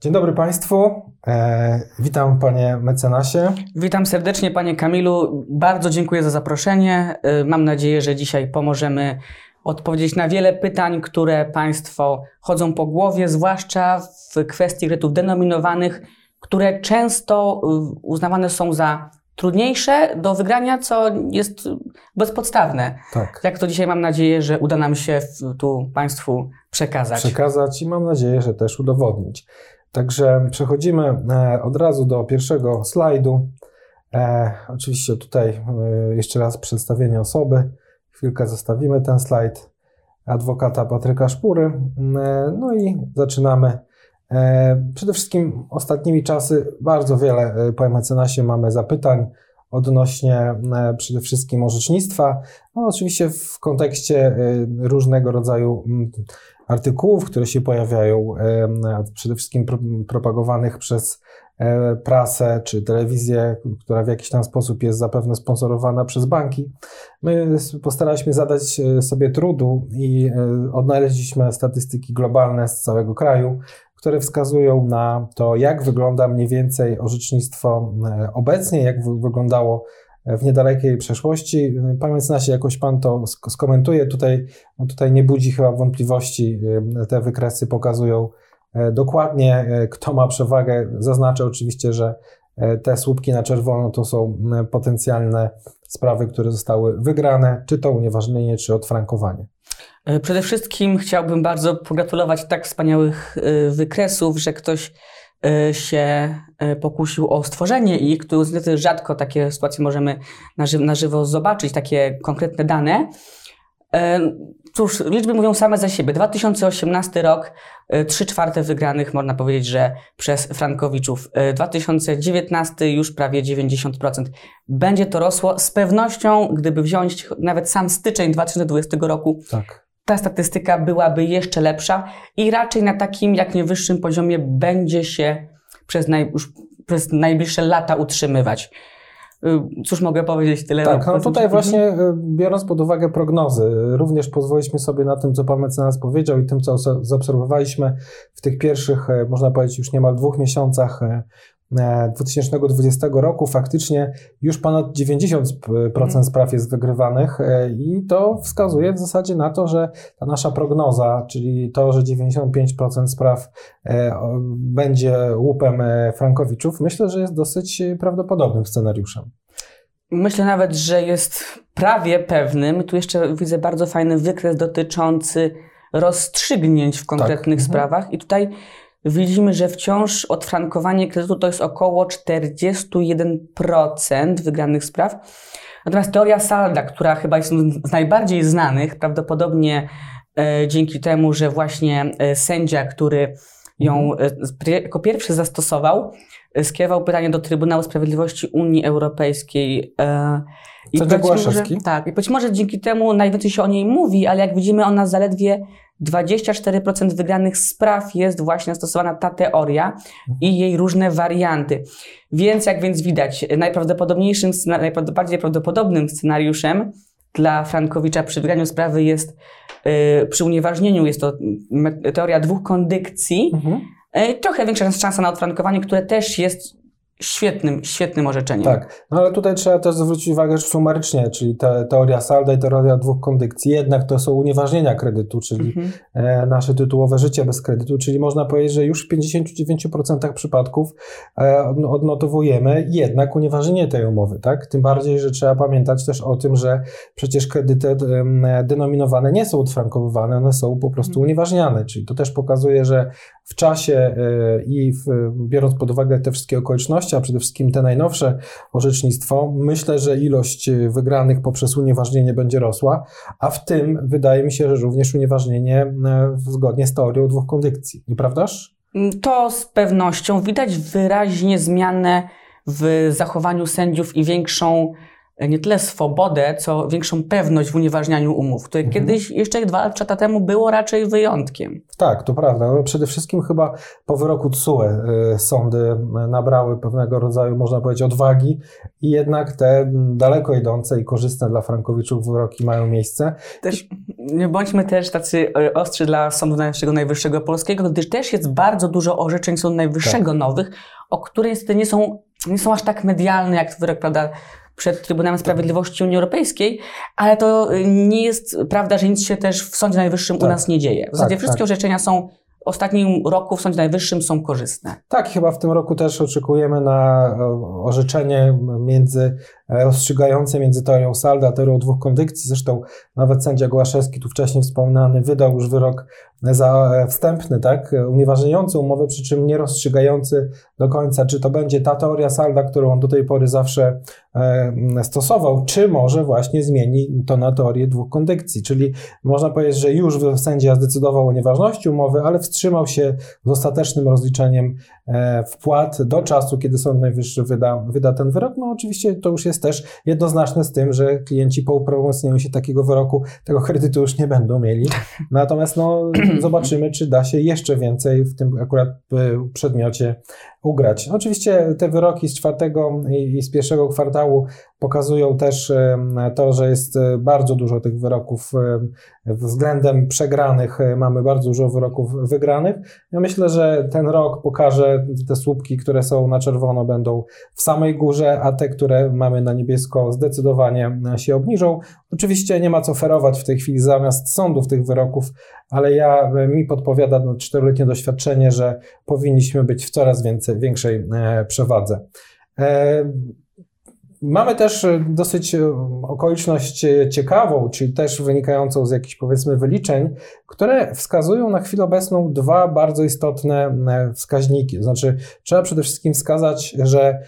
Dzień dobry Państwu. E, witam Panie mecenasie. Witam serdecznie Panie Kamilu. Bardzo dziękuję za zaproszenie. E, mam nadzieję, że dzisiaj pomożemy odpowiedzieć na wiele pytań, które Państwo chodzą po głowie, zwłaszcza w kwestii kredytów denominowanych, które często y, uznawane są za trudniejsze do wygrania, co jest bezpodstawne. Tak. Jak to dzisiaj mam nadzieję, że uda nam się tu Państwu przekazać. Przekazać i mam nadzieję, że też udowodnić. Także przechodzimy e, od razu do pierwszego slajdu. E, oczywiście tutaj e, jeszcze raz przedstawienie osoby. Chwilkę zostawimy ten slajd adwokata Patryka Szpury. No i zaczynamy. Przede wszystkim ostatnimi czasy bardzo wiele po mecenasie mamy zapytań odnośnie przede wszystkim orzecznictwa. No, oczywiście w kontekście różnego rodzaju artykułów, które się pojawiają, przede wszystkim propagowanych przez e, prasę czy telewizję, która w jakiś tam sposób jest zapewne sponsorowana przez banki. My postaraliśmy zadać e, sobie trudu i e, odnaleźliśmy statystyki globalne z całego kraju, które wskazują na to, jak wygląda mniej więcej orzecznictwo obecnie, jak wyglądało w niedalekiej przeszłości. Pamięć nasie, jakoś Pan to skomentuje. Tutaj, no tutaj nie budzi chyba wątpliwości. Te wykresy pokazują e, dokładnie, e, kto ma przewagę. Zaznaczę oczywiście, że e, te słupki na czerwono to są potencjalne sprawy, które zostały wygrane, czy to unieważnienie, czy odfrankowanie. Przede wszystkim chciałbym bardzo pogratulować tak wspaniałych wykresów, że ktoś się e, pokusił o stworzenie ich, tu niestety rzadko takie sytuacje możemy na, ży na żywo zobaczyć, takie konkretne dane. E, cóż, liczby mówią same za siebie. 2018 rok, 3 czwarte wygranych, można powiedzieć, że przez Frankowiczów. 2019 już prawie 90%. Będzie to rosło z pewnością, gdyby wziąć nawet sam styczeń 2020 roku. Tak ta statystyka byłaby jeszcze lepsza i raczej na takim jak nie wyższym poziomie będzie się przez, naj, przez najbliższe lata utrzymywać. Y, cóż mogę powiedzieć tyle? Tak, no tutaj właśnie y, biorąc pod uwagę prognozy, również pozwoliliśmy sobie na tym, co pan mecenas powiedział i tym, co zaobserwowaliśmy w tych pierwszych, y, można powiedzieć, już niemal dwóch miesiącach 2020 roku faktycznie już ponad 90% mhm. spraw jest wygrywanych e, i to wskazuje w zasadzie na to, że ta nasza prognoza, czyli to, że 95% spraw e, będzie łupem e, Frankowiczów, myślę, że jest dosyć prawdopodobnym scenariuszem. Myślę nawet, że jest prawie pewnym. Tu jeszcze widzę bardzo fajny wykres dotyczący rozstrzygnięć w konkretnych tak. sprawach. I tutaj widzimy, że wciąż odfrankowanie kredytu to jest około 41% wygranych spraw. Natomiast teoria salda, która chyba jest z najbardziej znanych, prawdopodobnie e, dzięki temu, że właśnie e, sędzia, który ją mhm. e, jako pierwszy zastosował, e, skierował pytanie do Trybunału Sprawiedliwości Unii Europejskiej. E, i być może, tak, i być może dzięki temu najwięcej się o niej mówi, ale jak widzimy, ona zaledwie 24% wygranych spraw jest właśnie stosowana ta teoria i jej różne warianty. Więc jak więc widać, najprawdopodobniejszym, najbardziej prawdopodobnym scenariuszem dla Frankowicza przy wygraniu sprawy jest, yy, przy unieważnieniu jest to teoria dwóch kondykcji. Mhm. Yy, trochę większa szansa na odfrankowanie, które też jest świetnym, świetnym orzeczeniem. Tak, no ale tutaj trzeba też zwrócić uwagę, że sumarycznie, czyli te, teoria salda i teoria dwóch kondykcji, jednak to są unieważnienia kredytu, czyli mhm. e, nasze tytułowe życie bez kredytu, czyli można powiedzieć, że już w 59% przypadków e, odnotowujemy jednak unieważnienie tej umowy, tak? Tym bardziej, że trzeba pamiętać też o tym, że przecież kredyty e, denominowane nie są odfrankowywane, one są po prostu mhm. unieważniane, czyli to też pokazuje, że w czasie e, i w, biorąc pod uwagę te wszystkie okoliczności, a przede wszystkim te najnowsze orzecznictwo, myślę, że ilość wygranych poprzez unieważnienie będzie rosła, a w tym wydaje mi się, że również unieważnienie e, zgodnie z teorią dwóch kondykcji. Nieprawdaż? To z pewnością widać wyraźnie zmianę w zachowaniu sędziów i większą nie tyle swobodę, co większą pewność w unieważnianiu umów, które Mhm. kiedyś, jeszcze dwa lata temu, było raczej wyjątkiem. Tak, to prawda. No, przede wszystkim chyba po wyroku TSUE y, sądy y, nabrały pewnego rodzaju, można powiedzieć, odwagi i jednak te daleko idące i korzystne dla Frankowiczów wyroki mają miejsce. Też nie bądźmy też tacy e, ostrzy dla Sądu Najwyższego, Najwyższego Polskiego, gdyż też jest bardzo dużo orzeczeń Sądu Najwyższego Tak. nowych, o które niestety nie są, nie są aż tak medialne jak wyrok, prawda, przed Trybunałem Sprawiedliwości Unii Europejskiej, ale to y, nie jest prawda, że nic się też w Sądzie Najwyższym u Tak. nas nie dzieje. W zasadzie Tak, wszystkie tak. orzeczenia są w ostatnim roku w Sądzie Najwyższym są korzystne. Tak, chyba w tym roku też oczekujemy na e, orzeczenie między rozstrzygające między teorią salda a teorią dwóch kondykcji. Zresztą nawet sędzia Głaszewski, tu wcześniej wspomniany, wydał już wyrok za e, wstępny, tak, unieważniający umowę, przy czym nie rozstrzygający do końca, czy to będzie ta teoria salda, którą on do tej pory zawsze e, stosował, czy może właśnie zmieni to na teorię dwóch kondykcji. Czyli można powiedzieć, że już sędzia zdecydował o nieważności umowy, ale wstrzymał się z ostatecznym rozliczeniem wpłat do czasu, kiedy Sąd Najwyższy wyda, wyda ten wyrok. No oczywiście to już jest też jednoznaczne z tym, że klienci po uprawomocnieniu się takiego wyroku tego kredytu już nie będą mieli. Natomiast no, zobaczymy, czy da się jeszcze więcej w tym akurat e, przedmiocie ugrać. Oczywiście te wyroki z czwartego i z pierwszego kwartału pokazują też em, to, że jest e, bardzo dużo tych wyroków względem przegranych. e, Mamy bardzo dużo wyroków wygranych. Ja myślę, że ten rok pokaże te słupki, które są na czerwono, będą w samej górze, a te, które mamy na niebiesko, zdecydowanie e, się obniżą. Oczywiście nie ma co ferować w tej chwili zamiast sądów tych wyroków, ale ja e, mi podpowiada no, czteroletnie doświadczenie, że powinniśmy być w coraz więcej, większej przewadze. Mamy też e, dosyć e, okoliczność e, ciekawą, czyli też wynikającą z jakichś powiedzmy wyliczeń, które wskazują na chwilę obecną dwa bardzo istotne wskaźniki. To znaczy, trzeba przede wszystkim wskazać, że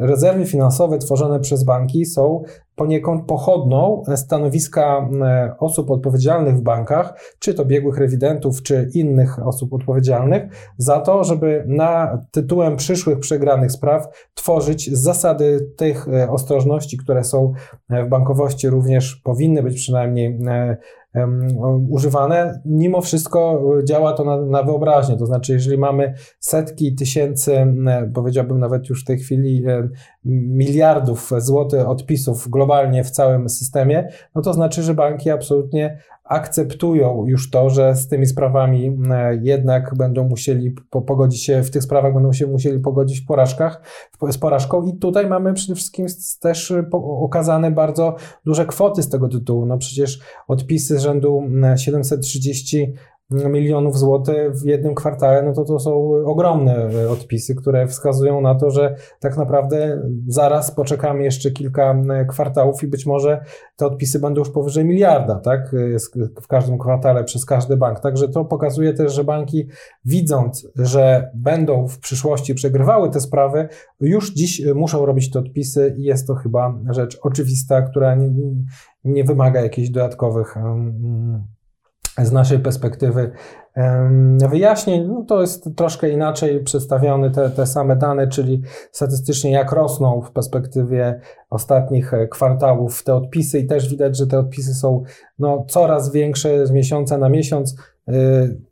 rezerwy finansowe tworzone przez banki są poniekąd pochodną stanowiska e, osób odpowiedzialnych w bankach, czy to biegłych rewidentów, czy innych osób odpowiedzialnych, za to, żeby na tytułem przyszłych przegranych spraw tworzyć zasady tych e, ostrożności, które są e, w bankowości również powinny być przynajmniej używane. Mimo wszystko e, działa to na, na wyobraźnię, to znaczy jeżeli mamy setki tysięcy, e, powiedziałbym nawet już w tej chwili e, miliardów złotych odpisów globalnie w całym systemie, no to znaczy, że banki absolutnie akceptują już to, że z tymi sprawami e, jednak będą musieli po, pogodzić się, w tych sprawach będą się musieli pogodzić w porażkach, z porażką i tutaj mamy przede wszystkim też e, okazane bardzo duże kwoty z tego tytułu. No przecież odpisy z rzędu mm, 730 milionów złotych w jednym kwartale, no to to są ogromne e, odpisy, które wskazują na to, że tak naprawdę zaraz poczekamy jeszcze kilka e, kwartałów i być może te odpisy będą już powyżej miliarda, tak, e, w każdym kwartale przez każdy bank. Także to pokazuje też, że banki widząc, że będą w przyszłości przegrywały te sprawy, już dziś muszą robić te odpisy i jest to chyba rzecz oczywista, która nie, nie wymaga jakichś dodatkowych z naszej perspektywy wyjaśnień. No to jest troszkę inaczej przedstawione te, te same dane, czyli statystycznie jak rosną w perspektywie ostatnich e, kwartałów te odpisy i też widać, że te odpisy są no, coraz większe z miesiąca na miesiąc.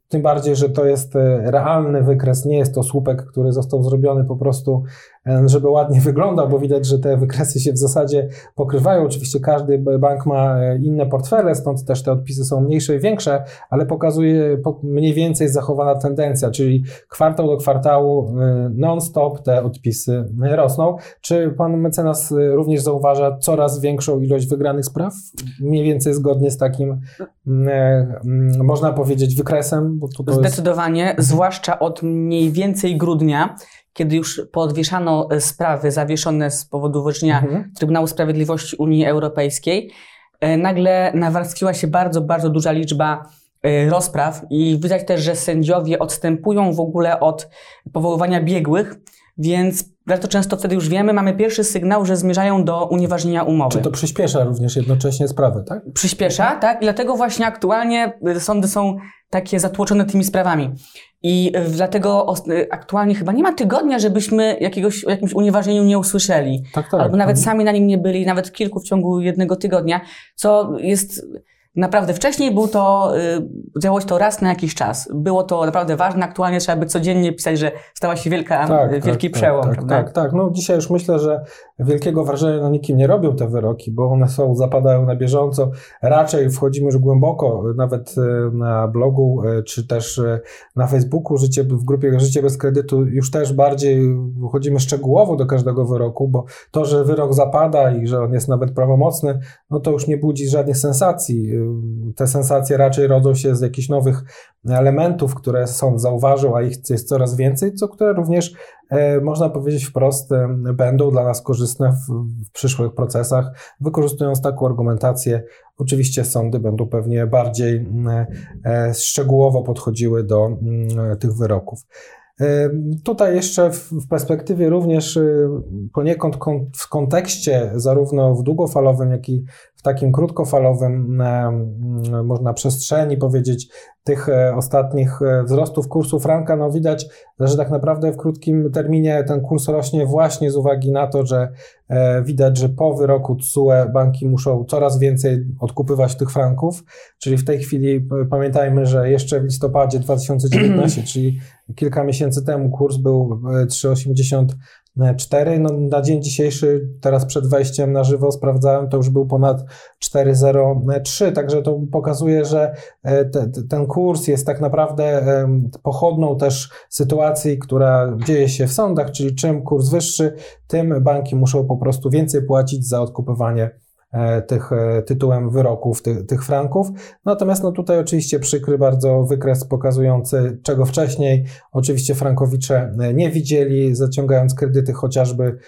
Tym bardziej, że to jest e, realny wykres, nie jest to słupek, który został zrobiony po prostu, e, żeby ładnie wyglądał, bo widać, że te wykresy się w zasadzie pokrywają. Oczywiście każdy bank ma e, inne portfele, stąd też te odpisy są mniejsze i większe, ale pokazuje po- mniej więcej zachowana tendencja, czyli kwartał do kwartału non-stop te odpisy rosną. Czy pan mecenas również zauważa coraz większą ilość wygranych spraw? Mniej więcej zgodnie z takim, można powiedzieć, wykresem? Bo to, to jest... Zdecydowanie, zwłaszcza od mniej więcej grudnia, kiedy już podwieszano e, sprawy zawieszone z powodu wyrzeczenia Mhm. Trybunału Sprawiedliwości Unii Europejskiej, e, nagle nawarstwiła się bardzo, bardzo duża liczba e, rozpraw i widać też, że sędziowie odstępują w ogóle od powoływania biegłych, więc bardzo często wtedy już wiemy, mamy pierwszy sygnał, że zmierzają do unieważnienia umowy. Czy to przyspiesza również jednocześnie sprawę, tak? Przyspiesza, tak? I dlatego właśnie aktualnie y, sądy są takie zatłoczone tymi sprawami. I y, dlatego y, aktualnie chyba nie ma tygodnia, żebyśmy jakiegoś, o jakimś unieważnieniu nie usłyszeli. Tak, tak. Albo nawet Mhm. sami na nim nie byli, nawet kilku w ciągu jednego tygodnia, co jest naprawdę wcześniej był to, y, działo się to raz na jakiś czas. Było to naprawdę ważne, aktualnie trzeba by codziennie pisać, że stała się wielka, y, wielki przełom. Tak, prawda? tak, tak. No dzisiaj już myślę, że wielkiego wrażenia na nikim nie robią te wyroki, bo one są, zapadają na bieżąco. Raczej wchodzimy już głęboko, nawet e, na blogu, e, czy też e, na Facebooku, życie, w grupie Życie bez kredytu już też bardziej wchodzimy szczegółowo do każdego wyroku, bo to, że wyrok zapada i że on jest nawet prawomocny, no to już nie budzi żadnych sensacji. Te sensacje raczej rodzą się z jakichś nowych elementów, które sąd zauważył, a ich jest coraz więcej, co które również e, można powiedzieć wprost e, będą dla nas korzystne w, w przyszłych procesach. Wykorzystując taką argumentację, oczywiście sądy będą pewnie bardziej mm, e, szczegółowo podchodziły do mm, tych wyroków. E, Tutaj jeszcze w perspektywie również y, poniekąd w kontekście zarówno w długofalowym, jak i w takim krótkofalowym, można przestrzeni powiedzieć, tych e, ostatnich e, wzrostów kursu franka, no widać, że tak naprawdę w krótkim terminie ten kurs rośnie właśnie z uwagi na to, że e, widać, że po wyroku TSUE banki muszą coraz więcej odkupywać tych franków, czyli w tej chwili pamiętajmy, że jeszcze w listopadzie 2019, czyli kilka miesięcy temu kurs był 3,80 E, 4. No, na dzień dzisiejszy, teraz przed wejściem na żywo sprawdzałem, to już był ponad 4,03, także to pokazuje, że e, te, ten kurs jest tak naprawdę pochodną też sytuacji, która dzieje się w sądach, czyli czym kurs wyższy, tym banki muszą po prostu więcej płacić za odkupywanie tych e, tytułem wyroków, tych, tych franków. Natomiast no tutaj oczywiście przykry bardzo wykres pokazujący, czego wcześniej oczywiście frankowicze e, nie widzieli, zaciągając kredyty chociażby e,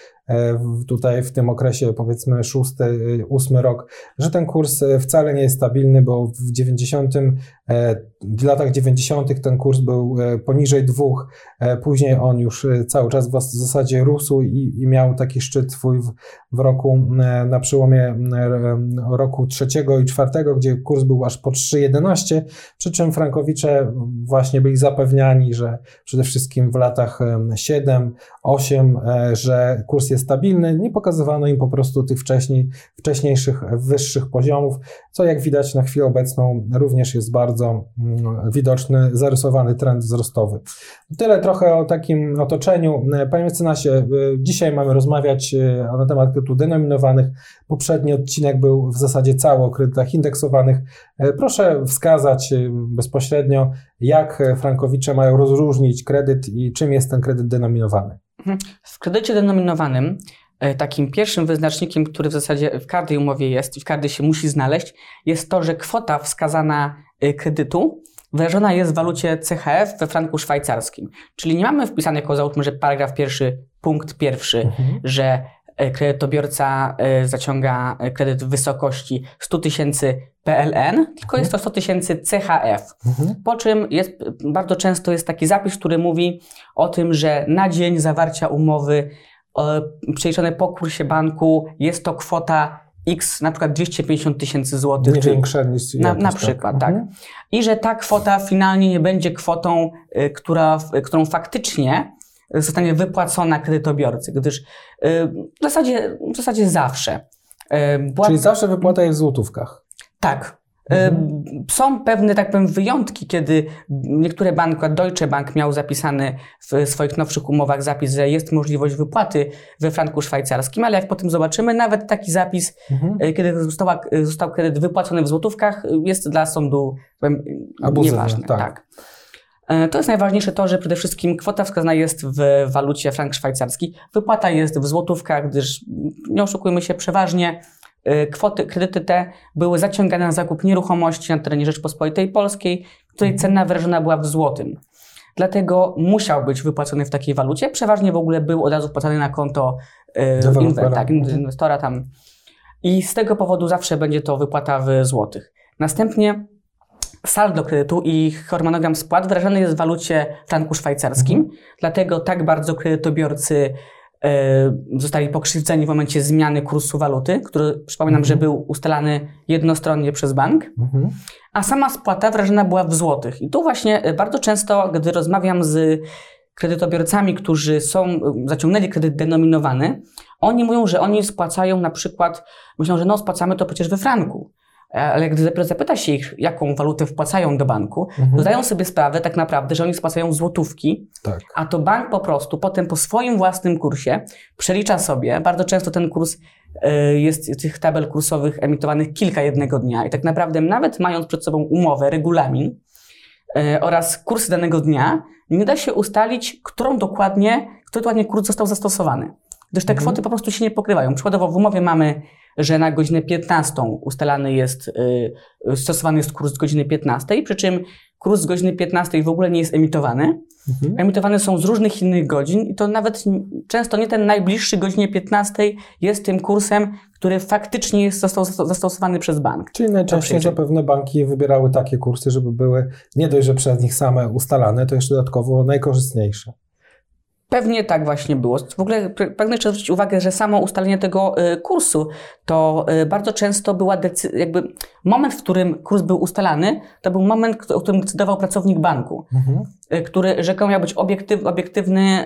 tutaj w tym okresie powiedzmy szósty, e, ósmy rok, że ten kurs e, wcale nie jest stabilny, bo w 90, e, w latach 90. ten kurs był e, poniżej dwóch, e, później on już e, cały czas w zasadzie rósł i, i miał taki szczyt swój w, w roku e, na przełomie e, roku trzeciego i czwartego, gdzie kurs był aż po 3,11, przy czym frankowicze właśnie byli zapewniani, że przede wszystkim w latach em, 7, 8, e, że kurs jest stabilny, nie pokazywano im po prostu tych wcześniej, wcześniejszych, wyższych poziomów, co jak widać na chwilę obecną również jest bardzo mm, widoczny, zarysowany trend wzrostowy. Tyle trochę o takim otoczeniu. Panie mecenasie, e, dzisiaj mamy rozmawiać e, na temat kredytów denominowanych. Poprzedni odcinek był w zasadzie cały o kredytach indeksowanych. E, Proszę wskazać bezpośrednio, jak frankowicze mają rozróżnić kredyt i czym jest ten kredyt denominowany. W kredycie denominowanym e, takim pierwszym wyznacznikiem, który w zasadzie w każdej umowie jest i w każdej się musi znaleźć, jest to, że kwota wskazana e, kredytu wyrażona jest w walucie CHF we franku szwajcarskim. Czyli nie mamy wpisanego, załóżmy, że paragraf pierwszy, punkt pierwszy, że e, kredytobiorca e, zaciąga e, kredyt w wysokości 100 tysięcy PLN, tylko jest to 100 tysięcy CHF. Mhm. Po czym jest, bardzo często jest taki zapis, który mówi o tym, że na dzień zawarcia umowy e, przeliczone po kursie banku jest to kwota X, na przykład 250 tysięcy złotych. Nie większa niż na, na przykład, tak. Mhm. I że ta kwota finalnie nie będzie kwotą, która, którą faktycznie zostanie wypłacona kredytobiorcy, gdyż y, w zasadzie, w zasadzie zawsze. y, Czyli zawsze wypłata jest w złotówkach. tak. Mhm. Y, Są pewne, tak powiem, wyjątki, kiedy niektóre banki, Deutsche Bank miał zapisany w swoich nowszych umowach zapis, że jest możliwość wypłaty we franku szwajcarskim, ale jak potem zobaczymy, nawet taki zapis Mhm. Kiedy została, został kredyt wypłacony w złotówkach, jest dla sądu powiem, nieważne. tak. Tak. E, To jest najważniejsze to, że przede wszystkim kwota wskazana jest w walucie frank szwajcarski. Wypłata jest w złotówkach, gdyż m, nie oszukujmy się, przeważnie e, kwoty, kredyty te były zaciągane na zakup nieruchomości na terenie Rzeczpospolitej Polskiej, której cena wyrażona była w złotym. Dlatego musiał być wypłacony w takiej walucie. Przeważnie w ogóle był od razu wpłacany na konto e, Dewelopera. inwe- tak, inwestora tam. I z tego powodu zawsze będzie to wypłata w złotych. Następnie saldo kredytu i harmonogram spłat wyrażany jest w walucie franku szwajcarskim, mhm. dlatego tak bardzo kredytobiorcy e, zostali pokrzywdzeni w momencie zmiany kursu waluty, który przypominam, mhm. że był ustalany jednostronnie przez bank, mhm. a sama spłata wyrażona była w złotych. I tu właśnie e, bardzo często, gdy rozmawiam z kredytobiorcami, którzy są, zaciągnęli kredyt denominowany, oni mówią, że oni spłacają na przykład, myślą, że no spłacamy to przecież we franku. E, ale gdy zapyta się ich, jaką walutę wpłacają do banku, mhm. to zdają sobie sprawę tak naprawdę, że oni spłacają złotówki, tak. a to bank po prostu potem po swoim własnym kursie przelicza sobie, bardzo często ten kurs e, jest tych tabel kursowych emitowanych kilka jednego dnia i tak naprawdę nawet mając przed sobą umowę, regulamin e, oraz kurs danego dnia, nie da się ustalić, którą dokładnie, który dokładnie kurs został zastosowany gdyż te mhm. kwoty po prostu się nie pokrywają. Przykładowo w umowie mamy, że na godzinę 15 ustalany jest, yy, stosowany jest kurs z godziny 15, przy czym kurs z godziny 15 w ogóle nie jest emitowany. Mhm. Emitowane są z różnych innych godzin i to nawet często nie ten najbliższy godzinie 15 jest tym kursem, który faktycznie jest zastosowany przez bank. Czyli najczęściej zapewne banki wybierały takie kursy, żeby były nie dość, że przez nich same ustalane, to jeszcze dodatkowo najkorzystniejsze. Pewnie tak właśnie było. W ogóle pragnę jeszcze zwrócić uwagę, że samo ustalenie tego y, kursu to y, bardzo często była decyzja, jakby moment, w którym kurs był ustalany, to był moment, o którym decydował pracownik banku, mhm. Y, który rzekomo miał być obiektyw, obiektywny,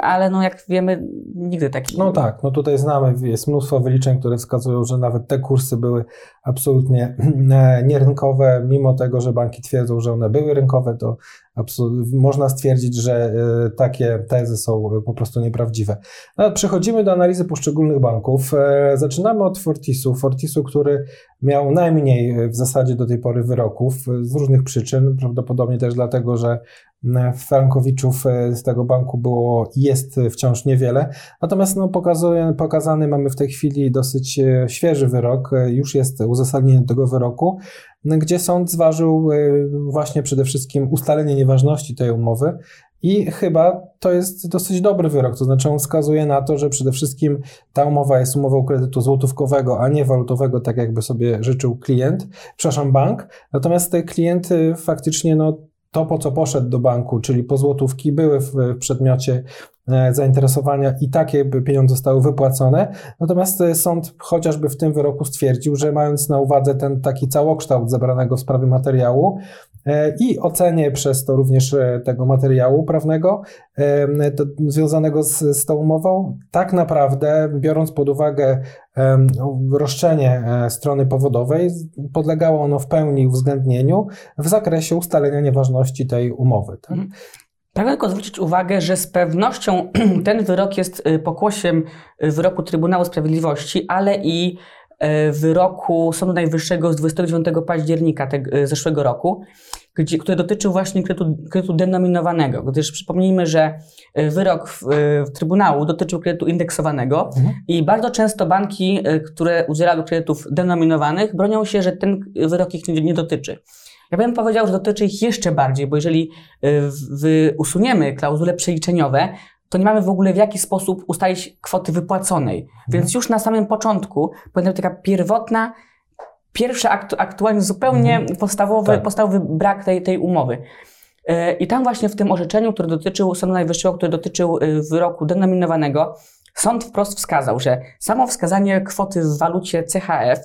ale no jak wiemy, nigdy taki. No tak, no tutaj znamy, jest mnóstwo wyliczeń, które wskazują, że nawet te kursy były absolutnie nierynkowe, mimo tego, że banki twierdzą, że one były rynkowe, to można stwierdzić, że e, takie tezy są po prostu nieprawdziwe. No, przechodzimy do analizy poszczególnych banków. E, zaczynamy od Fortisu. Fortisu, który miał najmniej w zasadzie do tej pory wyroków z różnych przyczyn, prawdopodobnie też dlatego, że frankowiczów e, z tego banku było jest wciąż niewiele. Natomiast no, pokazuje, pokazany mamy w tej chwili dosyć świeży wyrok, już jest uzasadnienie tego wyroku gdzie sąd zważył y, właśnie przede wszystkim ustalenie nieważności tej umowy i chyba to jest dosyć dobry wyrok, to znaczy on wskazuje na to, że przede wszystkim ta umowa jest umową kredytu złotówkowego, a nie walutowego, tak jakby sobie życzył klient, przepraszam, bank. Natomiast te klienty faktycznie no, to, po co poszedł do banku, czyli po złotówki, były w przedmiocie e, zainteresowania i takie pieniądze zostały wypłacone. Natomiast e, sąd chociażby w tym wyroku stwierdził, że mając na uwadze ten taki całokształt zebranego w sprawie materiału, i ocenie przez to również e, tego materiału prawnego e, to, związanego z, z tą umową, tak naprawdę biorąc pod uwagę roszczenie strony powodowej, podlegało ono w pełni uwzględnieniu w zakresie ustalenia nieważności tej umowy. Tak? Mhm. Pragnę tylko zwrócić uwagę, że z pewnością ten wyrok jest pokłosiem wyroku Trybunału Sprawiedliwości, ale i wyroku Sądu Najwyższego z 29 października tego, zeszłego roku, gdzie, który dotyczył właśnie kredytu, kredytu denominowanego, gdyż przypomnijmy, że e, wyrok w, e, w Trybunału dotyczył kredytu indeksowanego mhm. i bardzo często banki, e, które udzielały kredytów denominowanych, bronią się, że ten wyrok ich nie, nie dotyczy. Ja bym powiedział, że dotyczy ich jeszcze bardziej, bo jeżeli usuniemy klauzule przeliczeniowe, to nie mamy w ogóle w jaki sposób ustalić kwoty wypłaconej. Mhm. Więc już na samym początku powinna być taka pierwotna pierwszy aktu, aktualnie zupełnie mhm. podstawowy, tak. podstawowy brak tej, tej umowy. E, I tam właśnie w tym orzeczeniu, które dotyczył Sądu Najwyższego, który dotyczył e, wyroku denominowanego, sąd wprost wskazał, że samo wskazanie kwoty w walucie CHF,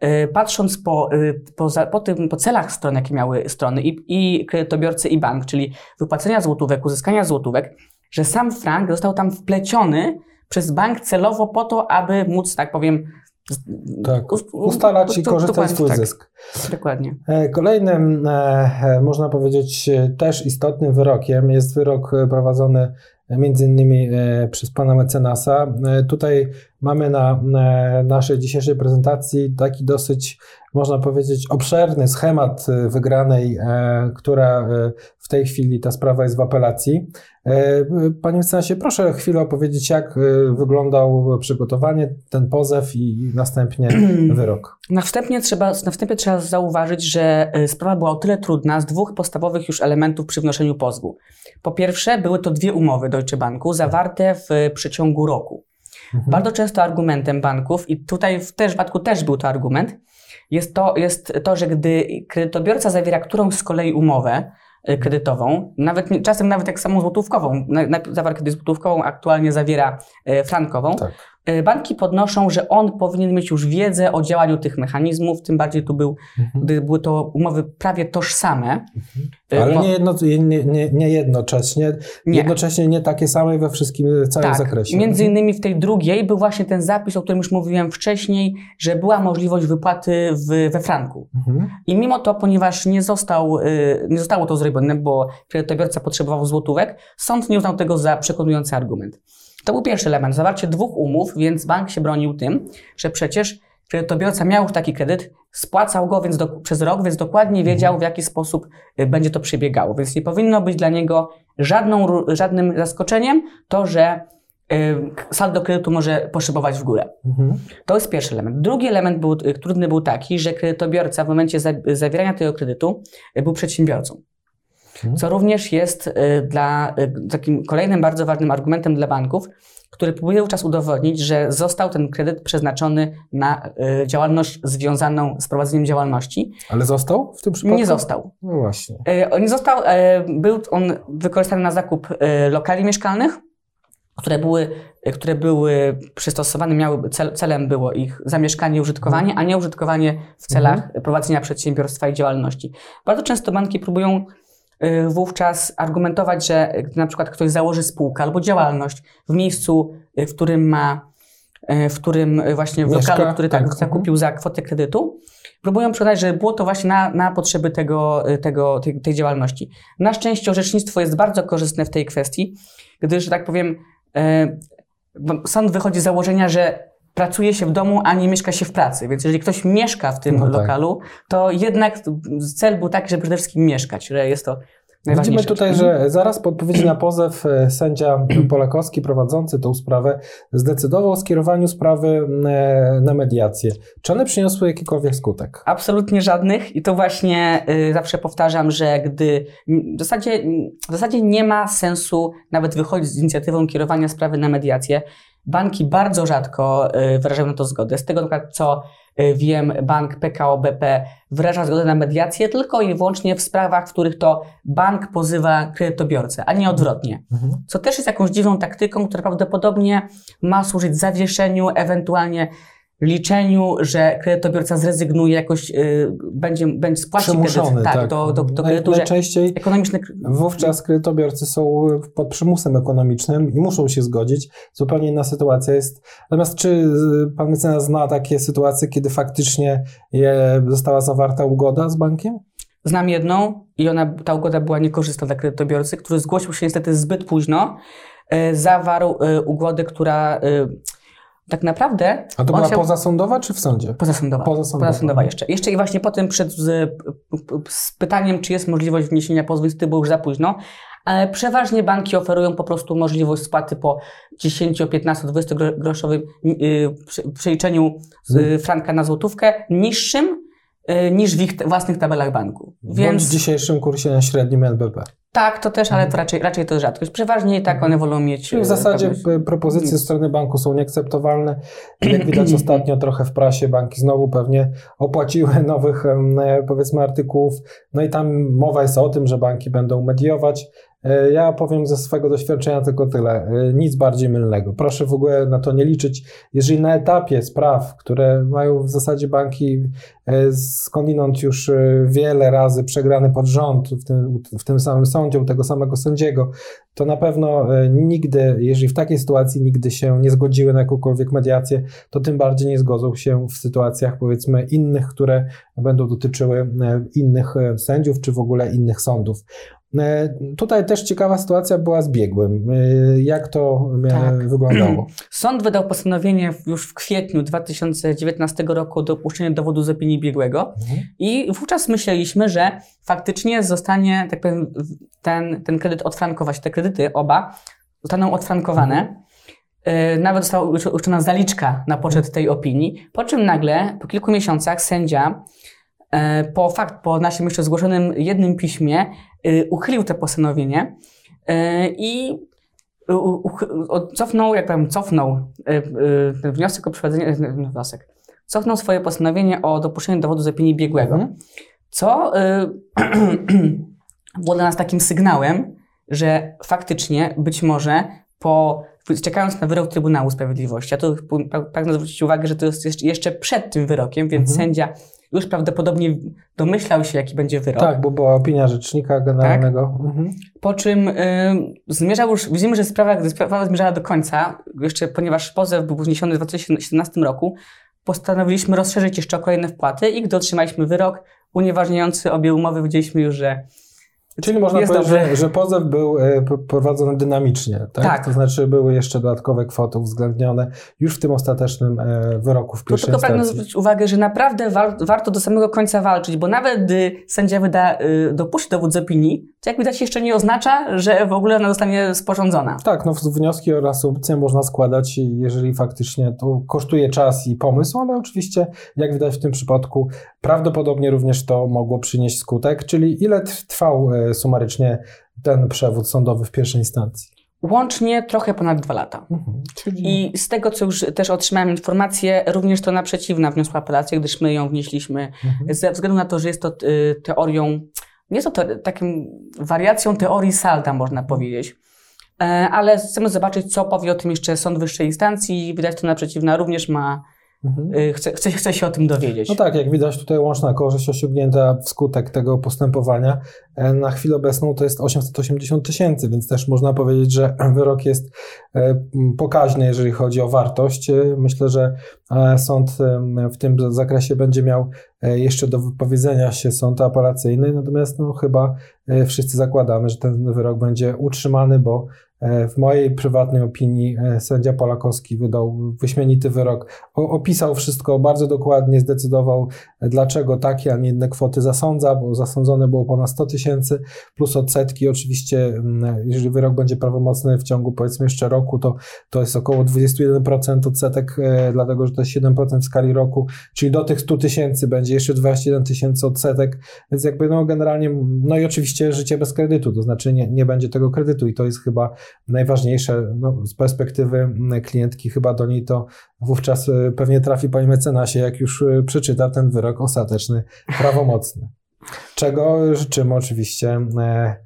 e, patrząc po, po, po, tym, po celach stron, jakie miały strony i, i kredytobiorcy i bank, czyli wypłacenia złotówek, uzyskania złotówek, że sam frank został tam wpleciony przez bank celowo po to, aby móc, tak powiem, tak, ustalać i korzystać swój tak. zysk. Dokładnie. E, kolejnym, e, e, można powiedzieć, też istotnym wyrokiem jest wyrok prowadzony między innymi przez pana mecenasa. Tutaj mamy na naszej dzisiejszej prezentacji taki dosyć, można powiedzieć, obszerny schemat wygranej, która w tej chwili ta sprawa jest w apelacji. E, panie mecenasie, proszę chwilę opowiedzieć, jak e, wyglądał przygotowanie, ten pozew i następnie wyrok. Na wstępie, trzeba, na wstępie trzeba zauważyć, że e, sprawa była o tyle trudna z dwóch podstawowych już elementów przy wnoszeniu pozwu. Po pierwsze, były to dwie umowy Deutsche Banku zawarte w przeciągu roku. Mhm. Bardzo często argumentem banków, i tutaj w tym przypadku też był to argument, jest to, jest to, że gdy kredytobiorca zawiera którąś z kolei umowę y, kredytową, nawet czasem nawet jak samą złotówkową, zawarł kiedyś złotówkową, aktualnie zawiera y, frankową, Tak. Y, banki podnoszą, że on powinien mieć już wiedzę o działaniu tych mechanizmów, tym bardziej tu był, Mhm. były to umowy prawie tożsame. Y, Ale mo- nie, jedno, nie, nie, nie jednocześnie, Nie. jednocześnie nie takie same we wszystkim, w całym tak, zakresie. Między innymi w tej drugiej był właśnie ten zapis, o którym już mówiłem wcześniej, że była możliwość wypłaty w, we franku. Mhm. I mimo to, ponieważ nie, został, y, nie zostało to zrobione, bo kredytobiorca potrzebował złotówek, sąd nie uznał tego za przekonujący argument. To był pierwszy element, zawarcie dwóch umów, więc bank się bronił tym, że przecież kredytobiorca miał już taki kredyt, spłacał go więc do, przez rok, więc dokładnie wiedział, w jaki sposób y, będzie to przebiegało. Więc nie powinno być dla niego żadną, żadnym zaskoczeniem to, że y, saldo kredytu może poszybować w górę. Mhm. To jest pierwszy element. Drugi element był, y, trudny był taki, że kredytobiorca w momencie za, zawierania tego kredytu był przedsiębiorcą. Mhm. Co również jest y, dla, y, takim kolejnym bardzo ważnym argumentem dla banków, który próbuje wówczas udowodnić, że został ten kredyt przeznaczony na y, działalność związaną z prowadzeniem działalności. Ale został w tym przypadku? Nie został. No właśnie. Nie został, był on wykorzystany na zakup lokali mieszkalnych, które były, które były przystosowane, miały, cel, celem było ich zamieszkanie i użytkowanie, a nie użytkowanie w celach prowadzenia przedsiębiorstwa i działalności. Bardzo często banki próbują wówczas argumentować, że gdy na przykład ktoś założy spółkę albo działalność w miejscu, y, w którym ma, y, w którym y, właśnie w Mieszka, lokalu, który tak, tak, zakupił za kwotę kredytu, próbują przekonać, że było to właśnie na, na potrzeby tego, y, tego, tej, tej działalności. Na szczęście orzecznictwo jest bardzo korzystne w tej kwestii, gdyż, że tak powiem, sąd wychodzi z założenia, że pracuje się w domu, a nie mieszka się w pracy. Więc jeżeli ktoś mieszka w tym No tak. lokalu, to jednak cel był taki, żeby przede wszystkim mieszkać, że jest to Widzimy tutaj, że zaraz po odpowiedzi na pozew e, sędzia Polakowski prowadzący tą sprawę zdecydował o skierowaniu sprawy e, na mediację. Czy one przyniosły jakikolwiek skutek? Absolutnie żadnych i to właśnie y, zawsze powtarzam, że gdy w zasadzie, w zasadzie nie ma sensu nawet wychodzić z inicjatywą kierowania sprawy na mediację. Banki bardzo rzadko y, wyrażają na to zgodę. Z tego na przykład, co y, wiem, bank PKO BP wyraża zgodę na mediację tylko i wyłącznie w sprawach, w których to bank pozywa kredytobiorcę, a nie odwrotnie. Mhm. Co też jest jakąś dziwną taktyką, która prawdopodobnie ma służyć zawieszeniu, ewentualnie liczeniu, że kredytobiorca zrezygnuje, jakoś y, będzie, będzie spłaci Przymuszony, kredyt. Tak, tak. do, do, do kredytu, Najczęściej ekonomiczny... wówczas kredytobiorcy są pod przymusem ekonomicznym i muszą się zgodzić. Zupełnie inna sytuacja jest. Natomiast czy y, pan mecenas zna takie sytuacje, kiedy faktycznie je, została zawarta ugoda z bankiem? Znam jedną i ona, ta ugoda była niekorzystna dla kredytobiorcy, który zgłosił się niestety zbyt późno, y, zawarł y, ugodę, która y, tak naprawdę... A to była chciał- pozasądowa czy w sądzie? Pozasądowa. Pozasądowa. Pozasądowa jeszcze. Jeszcze i właśnie potem przed z, z pytaniem, czy jest możliwość wniesienia pozwu, niestety było już za późno. Ale przeważnie banki oferują po prostu możliwość spłaty po 10, 15, 20 gro- groszowym yy, przeliczeniu z Mhm. franka na złotówkę niższym yy, niż w ich własnych tabelach banku. Bądź Więc w dzisiejszym kursie na średnim NBP. Tak, to też, ale to raczej, raczej to rzadkość. Przeważnie i tak one wolą mieć. Mhm. Czyli w yy, zasadzie pewność. propozycje ze strony banku są nieakceptowalne. Jak widać ostatnio trochę w prasie, banki znowu pewnie opłaciły nowych, e, powiedzmy, artykułów. No i tam mowa jest o tym, że banki będą mediować. E, Ja powiem ze swojego doświadczenia tylko tyle. E, Nic bardziej mylnego. Proszę w ogóle na to nie liczyć. Jeżeli na etapie spraw, które mają w zasadzie banki e, skądinąd już wiele razy przegrany pod rząd w tym, w tym samym sądzie, u tego samego sędziego, to na pewno nigdy, jeżeli w takiej sytuacji nigdy się nie zgodziły na jakąkolwiek mediację, to tym bardziej nie zgodzą się w sytuacjach powiedzmy innych, które będą dotyczyły innych sędziów czy w ogóle innych sądów. E, Tutaj też ciekawa sytuacja była z biegłym. E, Jak to e, Tak. wyglądało? Sąd wydał postanowienie już w kwietniu 2019 roku o dopuszczeniu dowodu z opinii biegłego. I wówczas myśleliśmy, że faktycznie zostanie, tak powiem, ten, ten kredyt odfrankować, te kredyty oba zostaną odfrankowane. Yy, Nawet została uczona zaliczka na poczet tej opinii, po czym nagle, po kilku miesiącach, sędzia po fakt, po naszym jeszcze zgłoszonym jednym piśmie, y, uchylił to postanowienie y, i cofnął, jak powiem, cofnął ten wniosek o przeprowadzenie, y, wniosek, cofnął swoje postanowienie o dopuszczeniu dowodu z opinii biegłego, Mhm. co było dla nas takim sygnałem, że faktycznie być może po czekając na wyrok Trybunału Sprawiedliwości, ja tu pragnę zwrócić uwagę, że to jest jeszcze- jeszcze przed tym wyrokiem, więc Mhm. sędzia już prawdopodobnie domyślał się, jaki będzie wyrok. Tak, bo była opinia rzecznika generalnego. Mhm. Po czym y, zmierzał już, widzimy, że sprawa, gdy sprawa zmierzała do końca, jeszcze ponieważ pozew był wniesiony w 2017 roku, postanowiliśmy rozszerzyć jeszcze o kolejne wpłaty i gdy otrzymaliśmy wyrok unieważniający obie umowy, widzieliśmy już, że Czyli można jest powiedzieć, dobrze. że, że pozew był e, prowadzony dynamicznie, tak? Tak. To znaczy były jeszcze dodatkowe kwoty uwzględnione już w tym ostatecznym e, wyroku w pierwszej tylko pragnę zwrócić uwagę, że naprawdę war, warto do samego końca walczyć, bo nawet gdy sędzia wyda, y, dopuści dowód z opinii, to jak widać jeszcze nie oznacza, że w ogóle ona zostanie sporządzona. Tak, no w- wnioski o reasumpcję można składać, jeżeli faktycznie to kosztuje czas i pomysł, ale oczywiście, jak widać w tym przypadku, prawdopodobnie również to mogło przynieść skutek, czyli ile tr- trwał e, sumarycznie ten przewód sądowy w pierwszej instancji. Łącznie trochę ponad dwa lata. Mhm. Czyli I z tego, co już też otrzymałem informację, również to naprzeciwna wniosła apelację, gdyż my ją wnieśliśmy Mhm. ze względu na to, że jest to y, teorią, nie jest to te, takim wariacją teorii Salda, można powiedzieć. E, ale chcemy zobaczyć, co powie o tym jeszcze sąd wyższej instancji. Widać, to naprzeciwna również ma, Mhm. y, się o tym dowiedzieć. No tak, jak widać tutaj łączna korzyść osiągnięta wskutek tego postępowania e, na chwilę obecną to jest 880 tysięcy, więc też można powiedzieć, że wyrok jest e, pokaźny, jeżeli chodzi o wartość. E, Myślę, że sąd w tym zakresie będzie miał jeszcze do wypowiedzenia się sąd apelacyjny, natomiast no, chyba wszyscy zakładamy, że ten wyrok będzie utrzymany, bo w mojej prywatnej opinii e, sędzia Polakowski wydał wyśmienity wyrok, o- opisał wszystko bardzo dokładnie, zdecydował, e, dlaczego takie, a nie inne kwoty zasądza, bo zasądzone było ponad 100 tysięcy, plus odsetki. Oczywiście, jeżeli wyrok będzie prawomocny w ciągu powiedzmy jeszcze roku, to, to jest około 21% odsetek, e, dlatego że to jest 7% w skali roku, czyli do tych 100 tysięcy będzie jeszcze 21 tysięcy odsetek, więc jakby no generalnie, no i oczywiście życie bez kredytu, to znaczy nie, nie będzie tego kredytu i to jest chyba najważniejsze no, z perspektywy mm, klientki, chyba do niej to wówczas e, pewnie trafi pani mecenasie, jak już e, przeczyta ten wyrok ostateczny, prawomocny. Czego życzymy oczywiście e,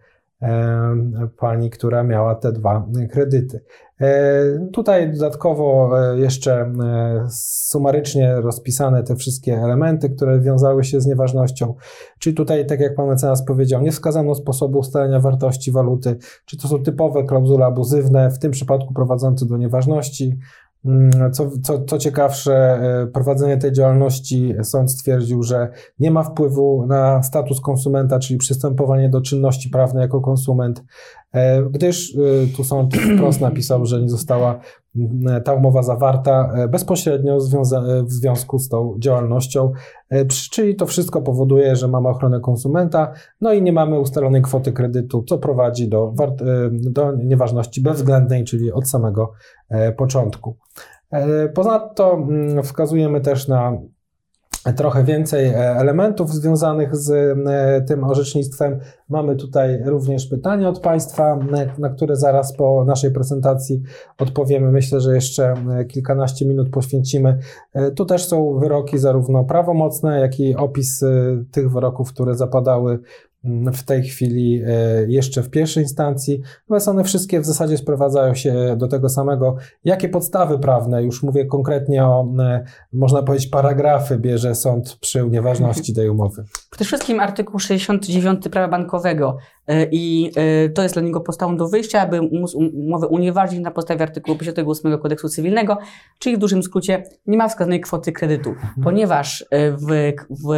pani, która miała te dwa kredyty. E, Tutaj dodatkowo e, jeszcze e, sumarycznie rozpisane te wszystkie elementy, które wiązały się z nieważnością. Czyli tutaj, tak jak pan mecenas powiedział, nie wskazano sposobu ustalenia wartości waluty, czy to są typowe klauzule abuzywne, w tym przypadku prowadzące do nieważności. Mm, Co, co, co ciekawsze, e, prowadzenie tej działalności sąd stwierdził, że nie ma wpływu na status konsumenta, czyli przystępowanie do czynności prawnej jako konsument, e, gdyż e, tu sąd wprost napisał, że nie została ta umowa zawarta e, bezpośrednio e, w związku z tą działalnością, e, czyli to wszystko powoduje, że mamy ochronę konsumenta, no i nie mamy ustalonej kwoty kredytu, co prowadzi do, e, do nieważności bezwzględnej, czyli od samego e, początku. E, Ponadto mm, wskazujemy też na trochę więcej e, elementów związanych z e, tym orzecznictwem. Mamy tutaj również pytania od Państwa, na- na które zaraz po naszej prezentacji odpowiemy. Myślę, że jeszcze e, kilkanaście minut poświęcimy. E, Tu też są wyroki zarówno prawomocne, jak i opis e, tych wyroków, które zapadały w tej chwili e, jeszcze w pierwszej instancji. Natomiast one wszystkie w zasadzie sprowadzają się do tego samego, jakie podstawy prawne, już mówię konkretnie o, e, można powiedzieć, paragrafy bierze sąd przy nieważności tej umowy. Przede wszystkim artykuł 69 prawa bankowego y, i to jest dla niego podstawą do wyjścia, aby móc um- umowę unieważnić na podstawie artykułu 58 kodeksu cywilnego, czyli w dużym skrócie nie ma wskazanej kwoty kredytu, ponieważ y, w, w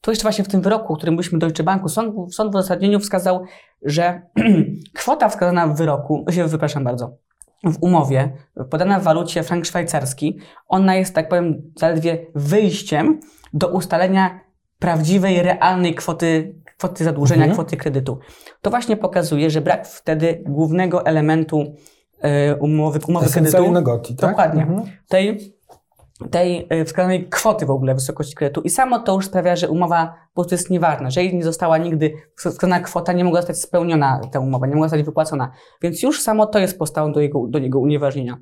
to jeszcze właśnie w tym wyroku, którym byliśmy do Deutsche Banku, sąd, sąd w uzasadnieniu wskazał, że kwota wskazana w wyroku, wypraszam bardzo, w umowie, podana w walucie frank szwajcarski, ona jest, tak powiem, zaledwie wyjściem do ustalenia prawdziwej, realnej kwoty, kwoty zadłużenia, Mhm. kwoty kredytu. To właśnie pokazuje, że brak wtedy głównego elementu e, umowy, umowy kredytu, negoti, tak? Dokładnie. Mhm. tej, tej e, wskazanej kwoty w ogóle wysokości kredytu. I samo to już sprawia, że umowa po prostu jest nieważna. Że jej nie została nigdy wskazana kwota, nie mogła zostać spełniona ta umowa, nie mogła zostać wypłacona. Więc już samo to jest podstawą do, jego, do jego unieważnienia.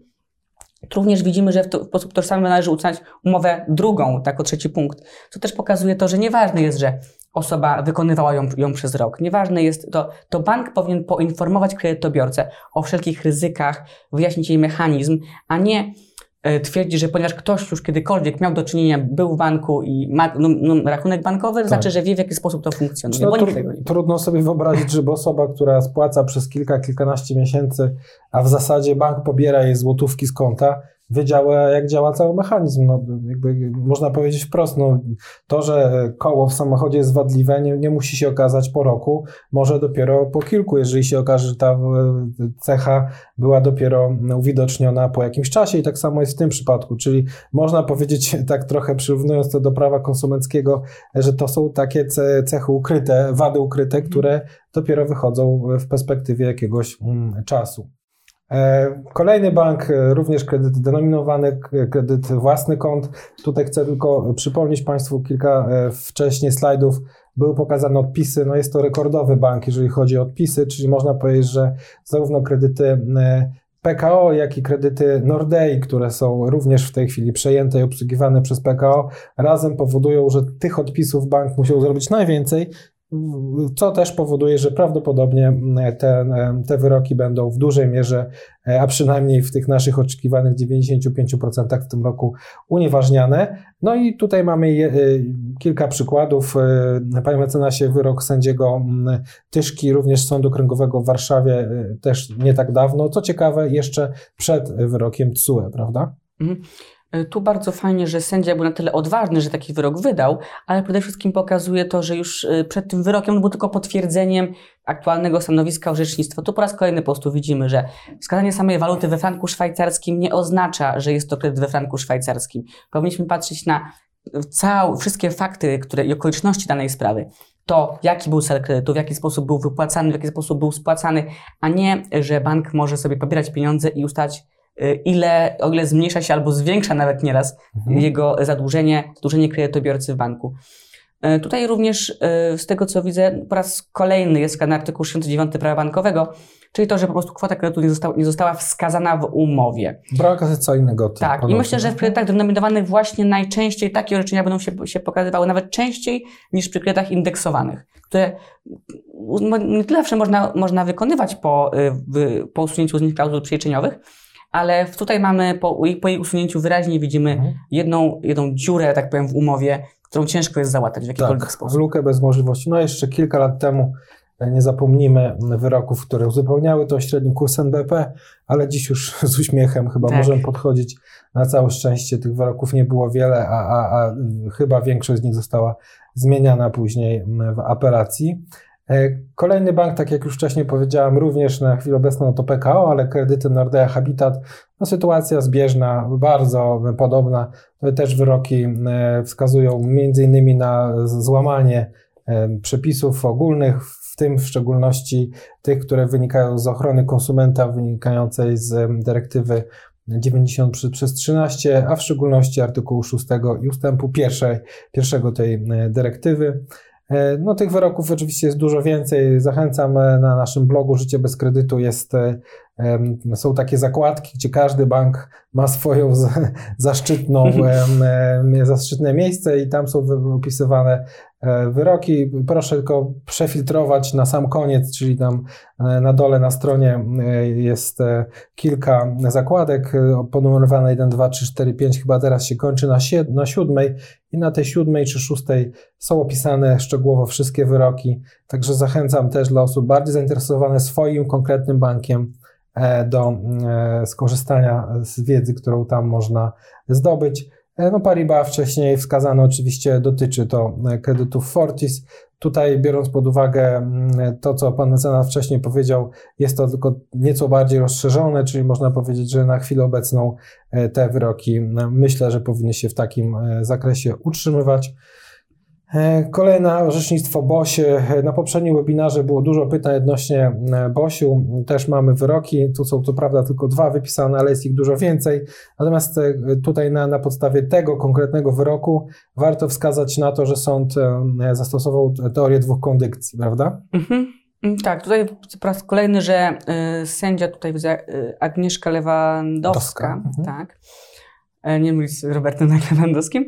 Również widzimy, że w, to, w sposób tożsamy należy uznać umowę drugą, tak o trzeci punkt, co też pokazuje to, że nieważne jest, że osoba wykonywała ją, ją przez rok. Nieważne jest to, to bank powinien poinformować kredytobiorcę o wszelkich ryzykach, wyjaśnić jej mechanizm, a nie twierdzi, że ponieważ ktoś już kiedykolwiek miał do czynienia, był w banku i ma no, no, rachunek bankowy, Tak. znaczy, że wie w jaki sposób to funkcjonuje, No, nikt tego nie trudno sobie wyobrazić, żeby osoba, która spłaca przez kilka, kilkanaście miesięcy, a w zasadzie bank pobiera jej złotówki z konta, wiedziała, jak działa cały mechanizm. No, jakby można powiedzieć wprost, no, to, że koło w samochodzie jest wadliwe, nie, nie musi się okazać po roku, może dopiero po kilku, jeżeli się okaże, że ta e, cecha była dopiero uwidoczniona po jakimś czasie i tak samo jest w tym przypadku, czyli można powiedzieć, tak trochę przyrównując to do prawa konsumenckiego, że to są takie ce- cechy ukryte, wady ukryte, które dopiero wychodzą w perspektywie jakiegoś mm, czasu. E, Kolejny bank, e, również kredyt denominowany, kredyt własny kont. Tutaj chcę tylko przypomnieć Państwu kilka e, wcześniej slajdów. Były pokazane odpisy. No jest to rekordowy bank, jeżeli chodzi o odpisy, czyli można powiedzieć, że zarówno kredyty PKO, jak i kredyty Nordei, które są również w tej chwili przejęte i obsługiwane przez PKO, razem powodują, że tych odpisów bank musiał zrobić najwięcej, co też powoduje, że prawdopodobnie te, te wyroki będą w dużej mierze, a przynajmniej w tych naszych oczekiwanych 95% w tym roku unieważniane. No i tutaj mamy je, kilka przykładów. Panie mecenasie, wyrok sędziego mm, Tyszki, również Sądu Okręgowego w Warszawie, e, też nie tak dawno. Co ciekawe, jeszcze przed wyrokiem TSUE, prawda? Mhm. E, Tu bardzo fajnie, że sędzia był na tyle odważny, że taki wyrok wydał, ale przede wszystkim pokazuje to, że już e, przed tym wyrokiem on był tylko potwierdzeniem aktualnego stanowiska orzecznictwa. Tu po raz kolejny po prostu widzimy, że wskazanie samej waluty we franku szwajcarskim nie oznacza, że jest to kredyt we franku szwajcarskim. Powinniśmy patrzeć na całe, wszystkie fakty które, i okoliczności danej sprawy. To, jaki był cel kredytu, w jaki sposób był wypłacany, w jaki sposób był spłacany, a nie, że bank może sobie pobierać pieniądze i ustać y, ile, o ile zmniejsza się albo zwiększa nawet nieraz Mhm. jego zadłużenie, zadłużenie kredytobiorcy w banku. Y, Tutaj również y, z tego co widzę po raz kolejny jest wskazany artykuł 69 prawa bankowego, czyli to, że po prostu kwota kredytu nie została, nie została wskazana w umowie. Brak co innego. Tak, i myślę, że w kredytach denominowanych właśnie najczęściej takie orzeczenia będą się, się pokazywały nawet częściej niż przy kredytach indeksowanych, które no, nie tyle zawsze można, można wykonywać po, y, po usunięciu z nich klauzul przejrzeniowych, ale tutaj mamy po, po jej usunięciu wyraźnie widzimy Mhm. jedną, jedną dziurę, tak powiem, w umowie, którą ciężko jest załatać w jakikolwiek Tak, sposób. lukę bez możliwości. No jeszcze kilka lat temu, e, nie zapomnijmy wyroków, które uzupełniały to średni kurs NBP, ale dziś już z uśmiechem chyba Tak. możemy podchodzić. Na całe szczęście tych wyroków nie było wiele, a, a, a chyba większość z nich została zmieniana później w apelacji. E, Kolejny bank, tak jak już wcześniej powiedziałem, również na chwilę obecną to PKO, ale kredyty Nordea Habitat. No, sytuacja zbieżna, bardzo podobna. Też wyroki e, wskazują między innymi na złamanie e, przepisów ogólnych, w tym w szczególności tych, które wynikają z ochrony konsumenta, wynikającej z dyrektywy 90 przy- przez 13, a w szczególności artykułu 6 i ustępu pierwszej, pierwszego tej dyrektywy. E, No, tych wyroków oczywiście jest dużo więcej. Zachęcam e, na naszym blogu Życie bez kredytu. Jest, e, są takie zakładki, gdzie każdy bank ma swoją zaszczytną, zaszczytne miejsce i tam są opisywane wyroki. Proszę tylko przefiltrować na sam koniec, czyli tam e, na dole na stronie e, jest e, kilka zakładek e, ponumerowane 1, 2, 3, 4, 5, chyba teraz się kończy na, sie- na siódmej i na tej siódmej czy szóstej są opisane szczegółowo wszystkie wyroki, także zachęcam też dla osób bardziej zainteresowanych swoim konkretnym bankiem e, do e, skorzystania z wiedzy, którą tam można zdobyć. E, No Paribas wcześniej wskazano oczywiście dotyczy to e, kredytów Fortis. Tutaj biorąc pod uwagę mm, to, co pan mecenas wcześniej powiedział, jest to tylko nieco bardziej rozszerzone, czyli można powiedzieć, że na chwilę obecną e, te wyroki myślę, że powinny się w takim zakresie utrzymywać. E, Kolejne orzecznictwo BOŚ. E, Na poprzednim webinarze było dużo pytań odnośnie e, BOŚu. Też mamy wyroki. Tu są to prawda tylko dwa wypisane, ale jest ich dużo więcej. Natomiast tutaj na, na podstawie tego konkretnego wyroku warto wskazać na to, że sąd zastosował teorię dwóch kondycji, prawda? Mhm. Mm, tak, tutaj po raz kolejny, że y, sędzia tutaj widzę Agnieszka Lewandowska, mhm. tak, nie mylić z Robertem Lewandowskim,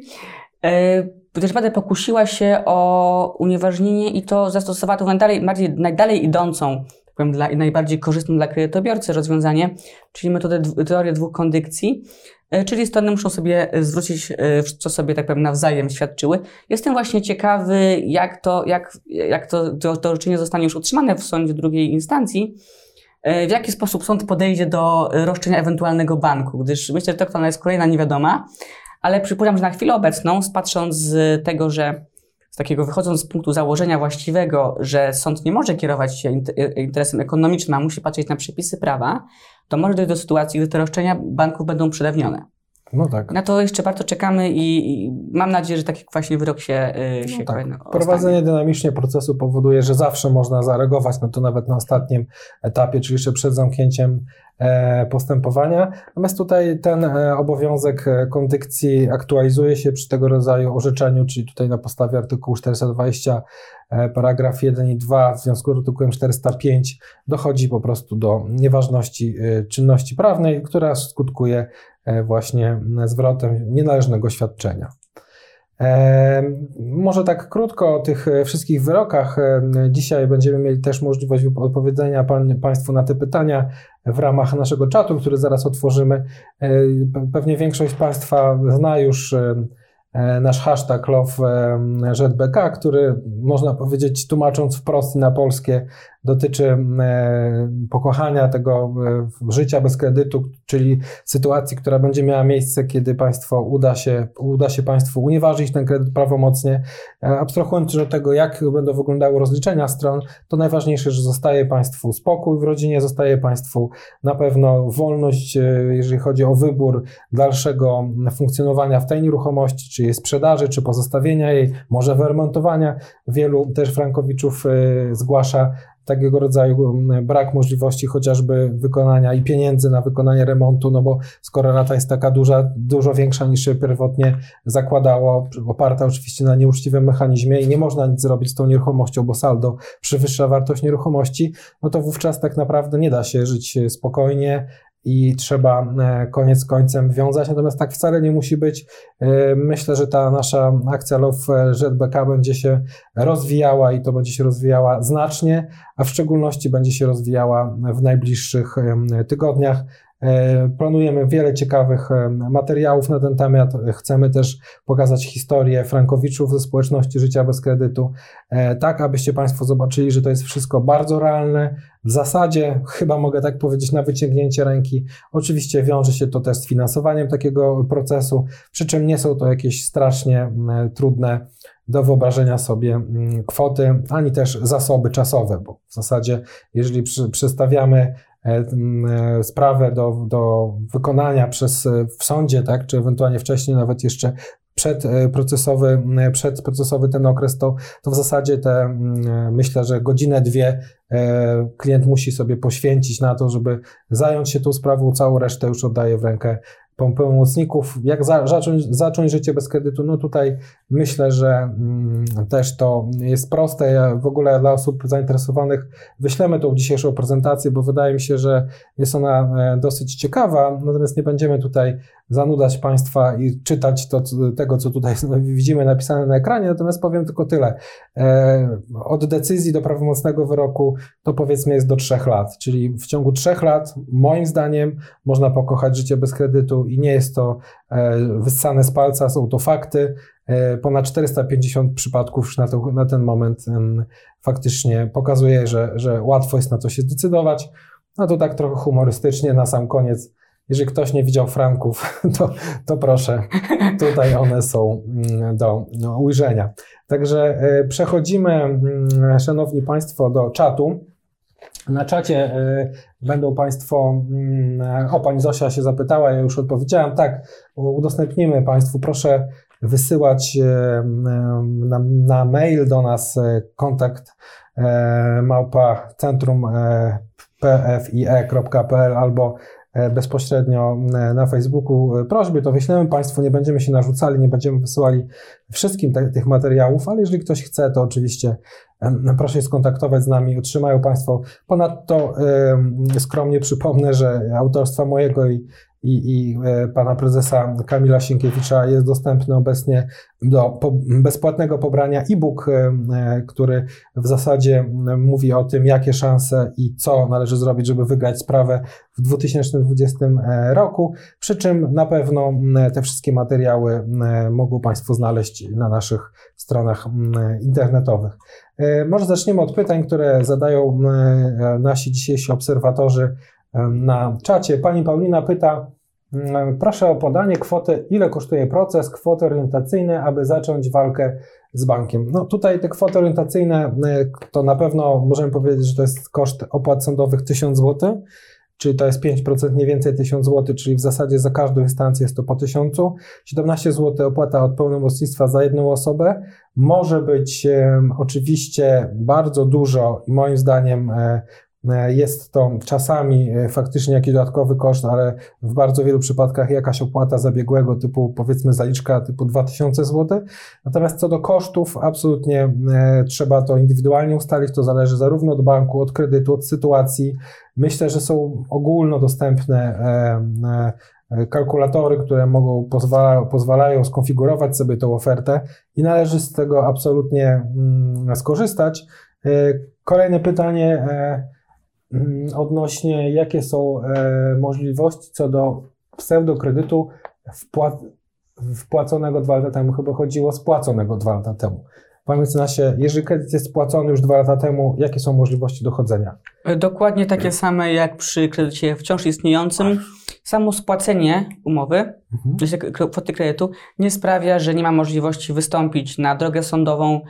y, też naprawdę pokusiła się o unieważnienie i to zastosowała to najdalej, bardziej, najdalej idącą, tak powiem, dla, najbardziej korzystną dla kredytobiorcy rozwiązanie, czyli metodę teorię dwóch kondycji, E, czyli strony muszą sobie e, zwrócić, e, co sobie tak powiem nawzajem świadczyły. Jestem właśnie ciekawy, jak to, jak, jak to, to, to orzeczenie zostanie już utrzymane w sądzie drugiej instancji, w jaki sposób sąd podejdzie do roszczenia ewentualnego banku, gdyż myślę, że to jest kolejna niewiadoma, ale przypuszczam, że na chwilę obecną, patrząc z tego, że z takiego wychodząc z punktu założenia właściwego, że sąd nie może kierować się interesem ekonomicznym, a musi patrzeć na przepisy prawa, to może dojść do sytuacji, gdy te roszczenia banków będą przedawnione. No tak. Na to jeszcze bardzo czekamy i, i mam nadzieję, że taki właśnie wyrok się, yy, się no tak. Prowadzenie dynamicznie procesu powoduje, że zawsze można zareagować na to nawet na ostatnim etapie, czyli jeszcze przed zamknięciem E, postępowania. Natomiast tutaj ten e, obowiązek e, kondykcji aktualizuje się przy tego rodzaju orzeczeniu, czyli tutaj na podstawie artykułu 420 paragraf 1 i 2 w związku z artykułem 405 dochodzi po prostu do nieważności czynności prawnej, która skutkuje właśnie zwrotem nienależnego świadczenia. Może tak krótko o tych e, wszystkich wyrokach. Dzisiaj będziemy mieli też możliwość odpowiedzenia Państwu na te pytania w ramach naszego czatu, który zaraz otworzymy. E, pewnie większość Państwa zna już E, nasz hashtag LoveZBK, który można powiedzieć, tłumacząc wprost na polskie, dotyczy e, pokochania tego e, życia bez kredytu, czyli sytuacji, która będzie miała miejsce, kiedy państwo uda się, uda się państwu unieważnić ten kredyt prawomocnie. Abstrahując już od tego, jak będą wyglądały rozliczenia stron, to najważniejsze, że zostaje państwu spokój w rodzinie, zostaje państwu na pewno wolność, jeżeli chodzi o wybór dalszego funkcjonowania w tej nieruchomości, czy jej sprzedaży, czy pozostawienia jej, może wyremontowania. Wielu też frankowiczów zgłasza takiego rodzaju mm, brak możliwości chociażby wykonania i pieniędzy na wykonanie remontu, no bo skoro rata jest taka duża, dużo większa niż się pierwotnie zakładało, oparta oczywiście na nieuczciwym mechanizmie i nie można nic zrobić z tą nieruchomością, bo saldo przewyższa wartość nieruchomości, no to wówczas tak naprawdę nie da się żyć spokojnie, i trzeba e, koniec końcem wiązać. Natomiast tak wcale nie musi być. E, myślę, że ta nasza akcja Love ZBK będzie się rozwijała i to będzie się rozwijała znacznie, a w szczególności będzie się rozwijała w najbliższych tygodniach. E, planujemy wiele ciekawych e, materiałów na ten temat. Chcemy też pokazać historię Frankowiczów ze społeczności życia bez kredytu, e, tak abyście Państwo zobaczyli, że to jest wszystko bardzo realne. W zasadzie, chyba mogę tak powiedzieć, na wyciągnięcie ręki. Oczywiście wiąże się to też z finansowaniem takiego procesu, przy czym nie są to jakieś strasznie trudne do wyobrażenia sobie kwoty, ani też zasoby czasowe, bo w zasadzie, jeżeli przestawiamy E, e, sprawę do, do wykonania przez, e, w sądzie, tak, czy ewentualnie wcześniej, nawet jeszcze przedprocesowy, przedprocesowy ten okres, to, to w zasadzie te, myślę, że godzinę, dwie klient musi sobie poświęcić na to, żeby zająć się tą sprawą, całą resztę już oddaje w rękę pełnomocników. Jak za, zacząć, zacząć życie bez kredytu? No tutaj myślę, że mm, też to jest proste. Ja w ogóle dla osób zainteresowanych wyślemy tą dzisiejszą prezentację, bo wydaje mi się, że jest ona e, dosyć ciekawa, natomiast nie będziemy tutaj zanudać Państwa i czytać to, tego, co tutaj widzimy napisane na ekranie, natomiast powiem tylko tyle. E, od decyzji do prawomocnego wyroku to powiedzmy jest do trzech lat, czyli w ciągu trzech lat moim zdaniem można pokochać życie bez kredytu i nie jest to e, wyssane z palca, są to fakty. E, ponad 450 przypadków już na, to, na ten moment faktycznie pokazuje, że, że łatwo jest na to się zdecydować. No to tak trochę humorystycznie na sam koniec jeżeli ktoś nie widział franków, to, to proszę, tutaj one są mm, do ujrzenia. Także e, przechodzimy, mm, Szanowni Państwo, do czatu. Na czacie e, będą Państwo, mm, o Pani Zosia się zapytała, ja już odpowiedziałem, tak, udostępnimy Państwu, proszę wysyłać e, na, na mail do nas kontakt małpa centrum pfie.pl albo e, bezpośrednio e, na Facebooku e, prośby, to wyślemy Państwu, nie będziemy się narzucali, nie będziemy wysyłali wszystkim te, tych materiałów, ale jeżeli ktoś chce, to oczywiście proszę się skontaktować z nami, otrzymają Państwo. Ponadto skromnie przypomnę, że autorstwa mojego i i, i e, pana prezesa Kamila Sienkiewicza jest dostępny obecnie do po, bezpłatnego pobrania e-book, e, e, który w zasadzie mówi o tym, jakie szanse i co należy zrobić, żeby wygrać sprawę w 2020 roku. Przy czym na pewno te wszystkie materiały mogą Państwo znaleźć na naszych stronach internetowych. Może zaczniemy od pytań, które zadają nasi dzisiejsi obserwatorzy na czacie. Pani Paulina pyta, proszę o podanie kwoty, ile kosztuje proces, kwoty orientacyjne, aby zacząć walkę z bankiem. No tutaj te kwoty orientacyjne to na pewno możemy powiedzieć, że to jest koszt opłat sądowych 1000 zł, czyli to jest 5% mniej więcej 1000 zł, czyli w zasadzie za każdą instancję jest to po 1000. 17 zł opłata od pełnomocnictwa za jedną osobę. Może być um, oczywiście bardzo dużo i moim zdaniem e, E, jest to czasami e, faktycznie jakiś dodatkowy koszt, ale w bardzo wielu przypadkach jakaś opłata zabiegłego typu powiedzmy zaliczka typu 2000 zł. Natomiast co do kosztów, absolutnie e, trzeba to indywidualnie ustalić. To zależy zarówno od banku, od kredytu, od sytuacji. Myślę, że są ogólnodostępne kalkulatory, które mogą pozwala, pozwalają skonfigurować sobie tę ofertę i należy z tego absolutnie mm, skorzystać. Kolejne pytanie odnośnie jakie są e, możliwości co do pseudokredytu wpłat, wpłaconego dwa lata temu, chyba chodziło spłaconego dwa lata temu. Panie mecenasie, jeżeli kredyt jest spłacony już dwa lata temu, jakie są możliwości dochodzenia? E, dokładnie takie same jak przy kredycie wciąż istniejącym. Samo spłacenie umowy, mhm. kwoty kredytu, nie sprawia, że nie ma możliwości wystąpić na drogę sądową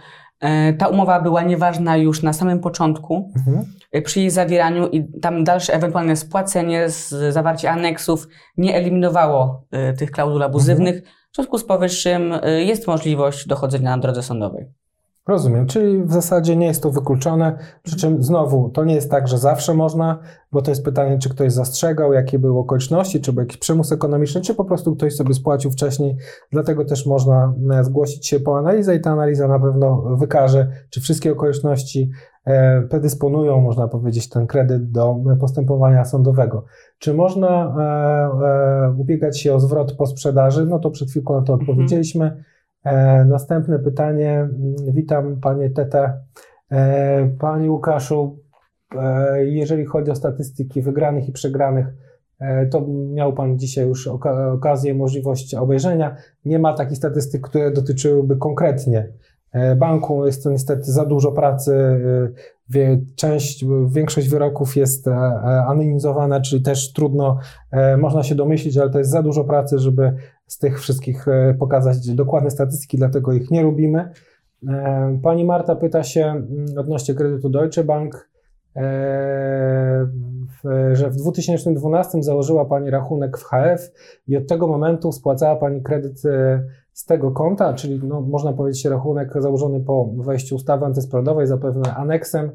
ta umowa była nieważna już na samym początku, mhm. E, przy jej zawieraniu i tam dalsze ewentualne spłacenie, zawarcie aneksów nie eliminowało e, tych klauzul abuzywnych. Mhm. W związku z powyższym jest możliwość dochodzenia na drodze sądowej. Rozumiem, czyli w zasadzie nie jest to wykluczone, przy czym znowu to nie jest tak, że zawsze można, bo to jest pytanie, czy ktoś zastrzegał, jakie były okoliczności, czy był jakiś przymus ekonomiczny, czy po prostu ktoś sobie spłacił wcześniej, dlatego też można e, zgłosić się po analizę i ta analiza na pewno wykaże, czy wszystkie okoliczności e, predysponują, można powiedzieć, ten kredyt do postępowania sądowego. Czy można e, ubiegać się o zwrot po sprzedaży? No to przed chwilką na to mhm. odpowiedzieliśmy. E, następne pytanie. Mm, witam Panie Tete. E, Panie Łukaszu, e, jeżeli chodzi o statystyki wygranych i przegranych, to miał Pan dzisiaj już okazję, możliwość obejrzenia. Nie ma takich statystyk, które dotyczyłyby konkretnie banku. Jest to niestety za dużo pracy. Część, większość wyroków jest anonimizowana, czyli też trudno, można się domyślić, ale to jest za dużo pracy, żeby z tych wszystkich e, pokazać dokładne statystyki, dlatego ich nie robimy. E, pani Marta pyta się mm, odnośnie kredytu Deutsche Bank, e, że w 2012 założyła Pani rachunek w HF i od tego momentu spłacała Pani kredyt z tego konta, czyli no, można powiedzieć rachunek założony po wejściu ustawy antyspreadowej, zapewne aneksem.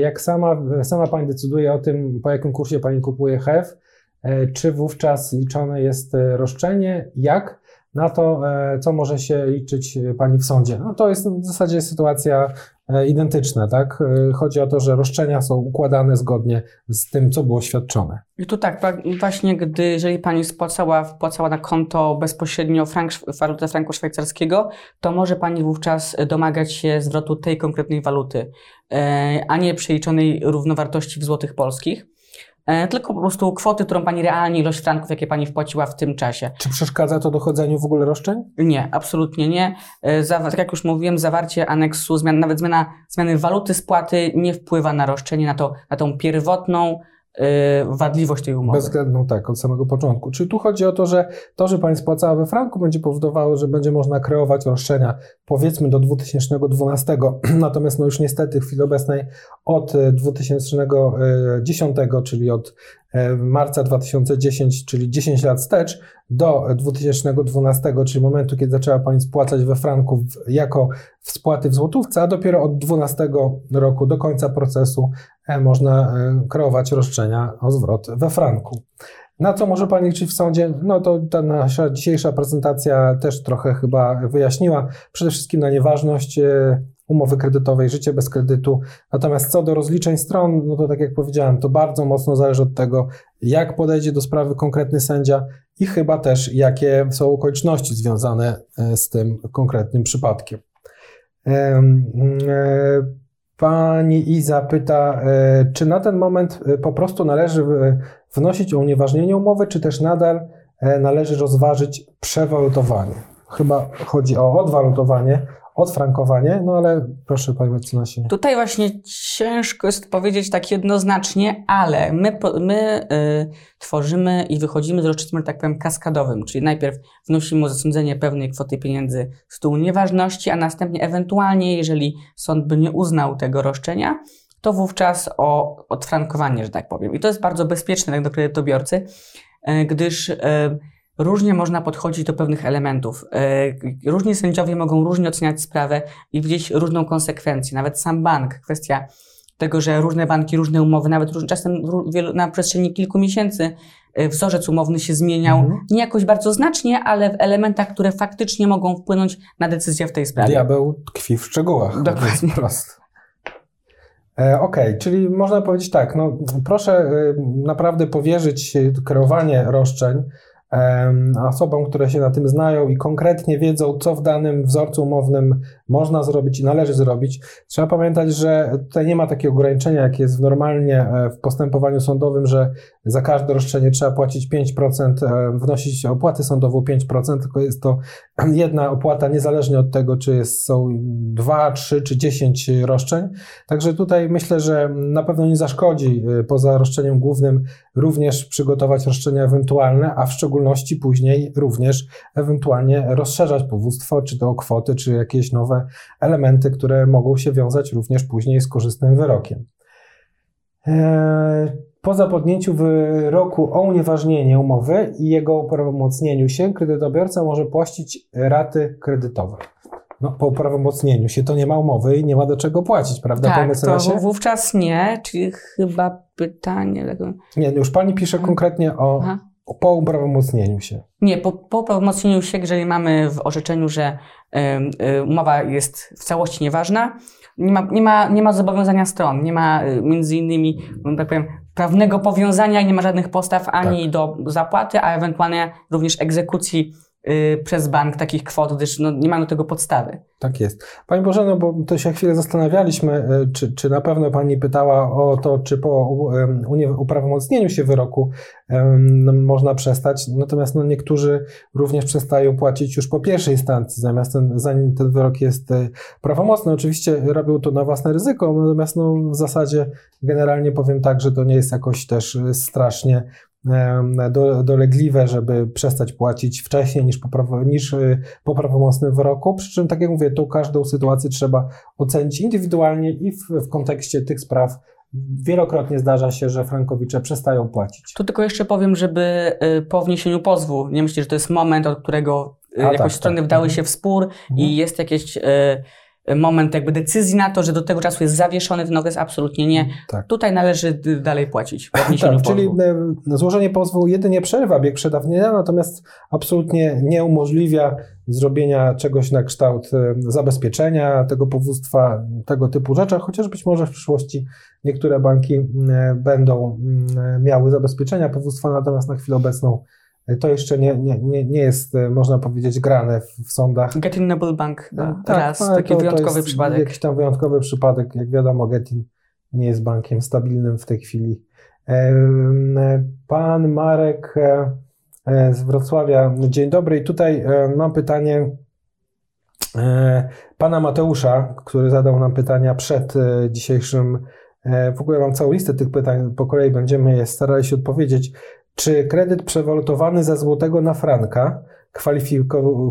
Jak sama, sama Pani decyduje o tym, po jakim kursie Pani kupuje HF, czy wówczas liczone jest e, roszczenie, jak na to, e, co może się liczyć pani w sądzie. No to jest w zasadzie sytuacja identyczna, tak? Chodzi o to, że roszczenia są układane zgodnie z tym, co było świadczone. I tu tak, właśnie gdy, jeżeli pani spłacała, wpłacała na konto bezpośrednio frank, walutę franku szwajcarskiego, to może pani wówczas domagać się zwrotu tej konkretnej waluty, a nie przeliczonej równowartości w złotych polskich. E, tylko po prostu kwoty, którą pani realnie, ilość franków, jakie pani wpłaciła w tym czasie. Czy przeszkadza to dochodzeniu w ogóle roszczeń? Nie, absolutnie nie. E, tak jak już mówiłem, zawarcie aneksu, zmian, nawet zmiana, zmiany waluty spłaty nie wpływa na roszczenie, na, to, na tą pierwotną wadliwość tej umowy. Bezwzględną, tak, od samego początku. Czyli tu chodzi o to, że to, że pani spłacała we franku, będzie powodowało, że będzie można kreować roszczenia powiedzmy do 2012, natomiast no już niestety w chwili obecnej od 2010, czyli od marca 2010, czyli 10 lat wstecz, do 2012, czyli momentu, kiedy zaczęła Pani spłacać we franku jako spłaty w złotówce, a dopiero od 12 roku do końca procesu można kreować roszczenia o zwrot we franku. Na co może Pani liczyć w sądzie? No to ta nasza dzisiejsza prezentacja też trochę chyba wyjaśniła. Przede wszystkim na nieważność e, umowy kredytowej, życie bez kredytu. Natomiast co do rozliczeń stron, no to tak jak powiedziałem, to bardzo mocno zależy od tego, jak podejdzie do sprawy konkretny sędzia i chyba też jakie są okoliczności związane e, z tym konkretnym przypadkiem. E, pani Iza pyta, czy na ten moment po prostu należy wnosić o unieważnienie umowy, czy też nadal e, należy rozważyć przewalutowanie. Chyba chodzi o odwalutowanie, odfrankowanie, no ale proszę Pani mecenasie. Tutaj właśnie ciężko jest powiedzieć tak jednoznacznie, ale my, my y, tworzymy i wychodzimy z roszczeniami, tak powiem, kaskadowym, czyli najpierw wnosimy zasądzenie pewnej kwoty pieniędzy z tyłu nieważności, a następnie ewentualnie, jeżeli sąd by nie uznał tego roszczenia, to wówczas o odfrankowanie, że tak powiem. I to jest bardzo bezpieczne do kredytobiorcy, e, gdyż e, różnie można podchodzić do pewnych elementów. E, różni sędziowie mogą różnie oceniać sprawę i widzieć różną konsekwencję. Nawet sam bank, kwestia tego, że różne banki, różne umowy, nawet czasem na przestrzeni kilku miesięcy wzorzec umowny się zmieniał, mhm. nie jakoś bardzo znacznie, ale w elementach, które faktycznie mogą wpłynąć na decyzję w tej sprawie. Diabeł tkwi w szczegółach. Dokładnie. Prost. E, okej, okay, czyli można powiedzieć tak, no proszę naprawdę powierzyć kreowanie roszczeń osobom, które się na tym znają i konkretnie wiedzą, co w danym wzorcu umownym można zrobić i należy zrobić. Trzeba pamiętać, że tutaj nie ma takiego ograniczenia, jak jest normalnie e, w postępowaniu sądowym, że za każde roszczenie trzeba płacić 5%, e, wnosić opłatę sądową 5%, tylko jest to jedna opłata niezależnie od tego, czy jest, są 2, 3 czy 10 roszczeń. Także tutaj myślę, że na pewno nie zaszkodzi e, poza roszczeniem głównym również przygotować roszczenia ewentualne, a w szczególności później również ewentualnie rozszerzać powództwo, czy to o kwoty, czy jakieś nowe elementy, które mogą się wiązać również później z korzystnym wyrokiem. Eee, po zapodnięciu wyroku o unieważnienie umowy i jego uprawomocnieniu się, kredytobiorca może płacić raty kredytowe. No, po uprawomocnieniu się to nie ma umowy i nie ma do czego płacić, prawda? Tak, to wówczas nie, czyli chyba pytanie... Nie, już pani pisze konkretnie o, po uprawomocnieniu się. Nie, po, po uprawomocnieniu się, jeżeli mamy w orzeczeniu, że y, y, umowa jest w całości nieważna, nie ma, nie, ma, nie ma zobowiązania stron, nie ma y, między innymi, no tak powiem, prawnego powiązania, nie ma żadnych postaw ani tak. do zapłaty, a ewentualnie również egzekucji przez bank takich kwot, gdyż no, nie mamy do tego podstawy. Tak jest. Pani Bożeno, bo to się chwilę zastanawialiśmy, y, czy, czy na pewno Pani pytała o to, czy po uprawomocnieniu się wyroku no, można przestać, natomiast no, niektórzy również przestają płacić już po pierwszej instancji, zamiast ten, zanim ten wyrok jest y, prawomocny. Oczywiście robią to na własne ryzyko, natomiast no, w zasadzie generalnie powiem tak, że to nie jest jakoś też strasznie do, dolegliwe, żeby przestać płacić wcześniej niż po, prawo, niż y, po prawomocnym wyroku. Przy czym, tak jak mówię, tu każdą sytuację trzeba ocenić indywidualnie i w, w kontekście tych spraw wielokrotnie zdarza się, że frankowicze przestają płacić. Tu tylko jeszcze powiem, żeby y, po wniesieniu pozwu, nie myślę, że to jest moment, od którego y, A, jakoś tak, strony tak. wdały mhm. się w spór mhm. i jest jakieś moment jakby decyzji na to, że do tego czasu jest zawieszony ten okres, absolutnie nie. Tak. Tutaj należy dalej płacić. tak, czyli e, złożenie pozwu jedynie przerywa bieg przedawnienia, natomiast absolutnie nie umożliwia zrobienia czegoś na kształt e, zabezpieczenia tego powództwa, tego typu rzeczy, chociaż być może w przyszłości niektóre banki e, będą miały zabezpieczenia powództwa, natomiast na chwilę obecną to jeszcze nie, nie, nie, nie jest, e, można powiedzieć, grane w, w sądach. Getin Noble Bank e, tak, raz, taki to, wyjątkowy to jest przypadek. Jakiś tam wyjątkowy przypadek. Jak wiadomo, Getin nie jest bankiem stabilnym w tej chwili. Pan Marek e, z Wrocławia, dzień dobry. I tutaj mam pytanie pana Mateusza, który zadał nam pytania przed dzisiejszym. W ogóle mam całą listę tych pytań, po kolei będziemy je starali się odpowiedzieć. Czy kredyt przewalutowany ze złotego na franka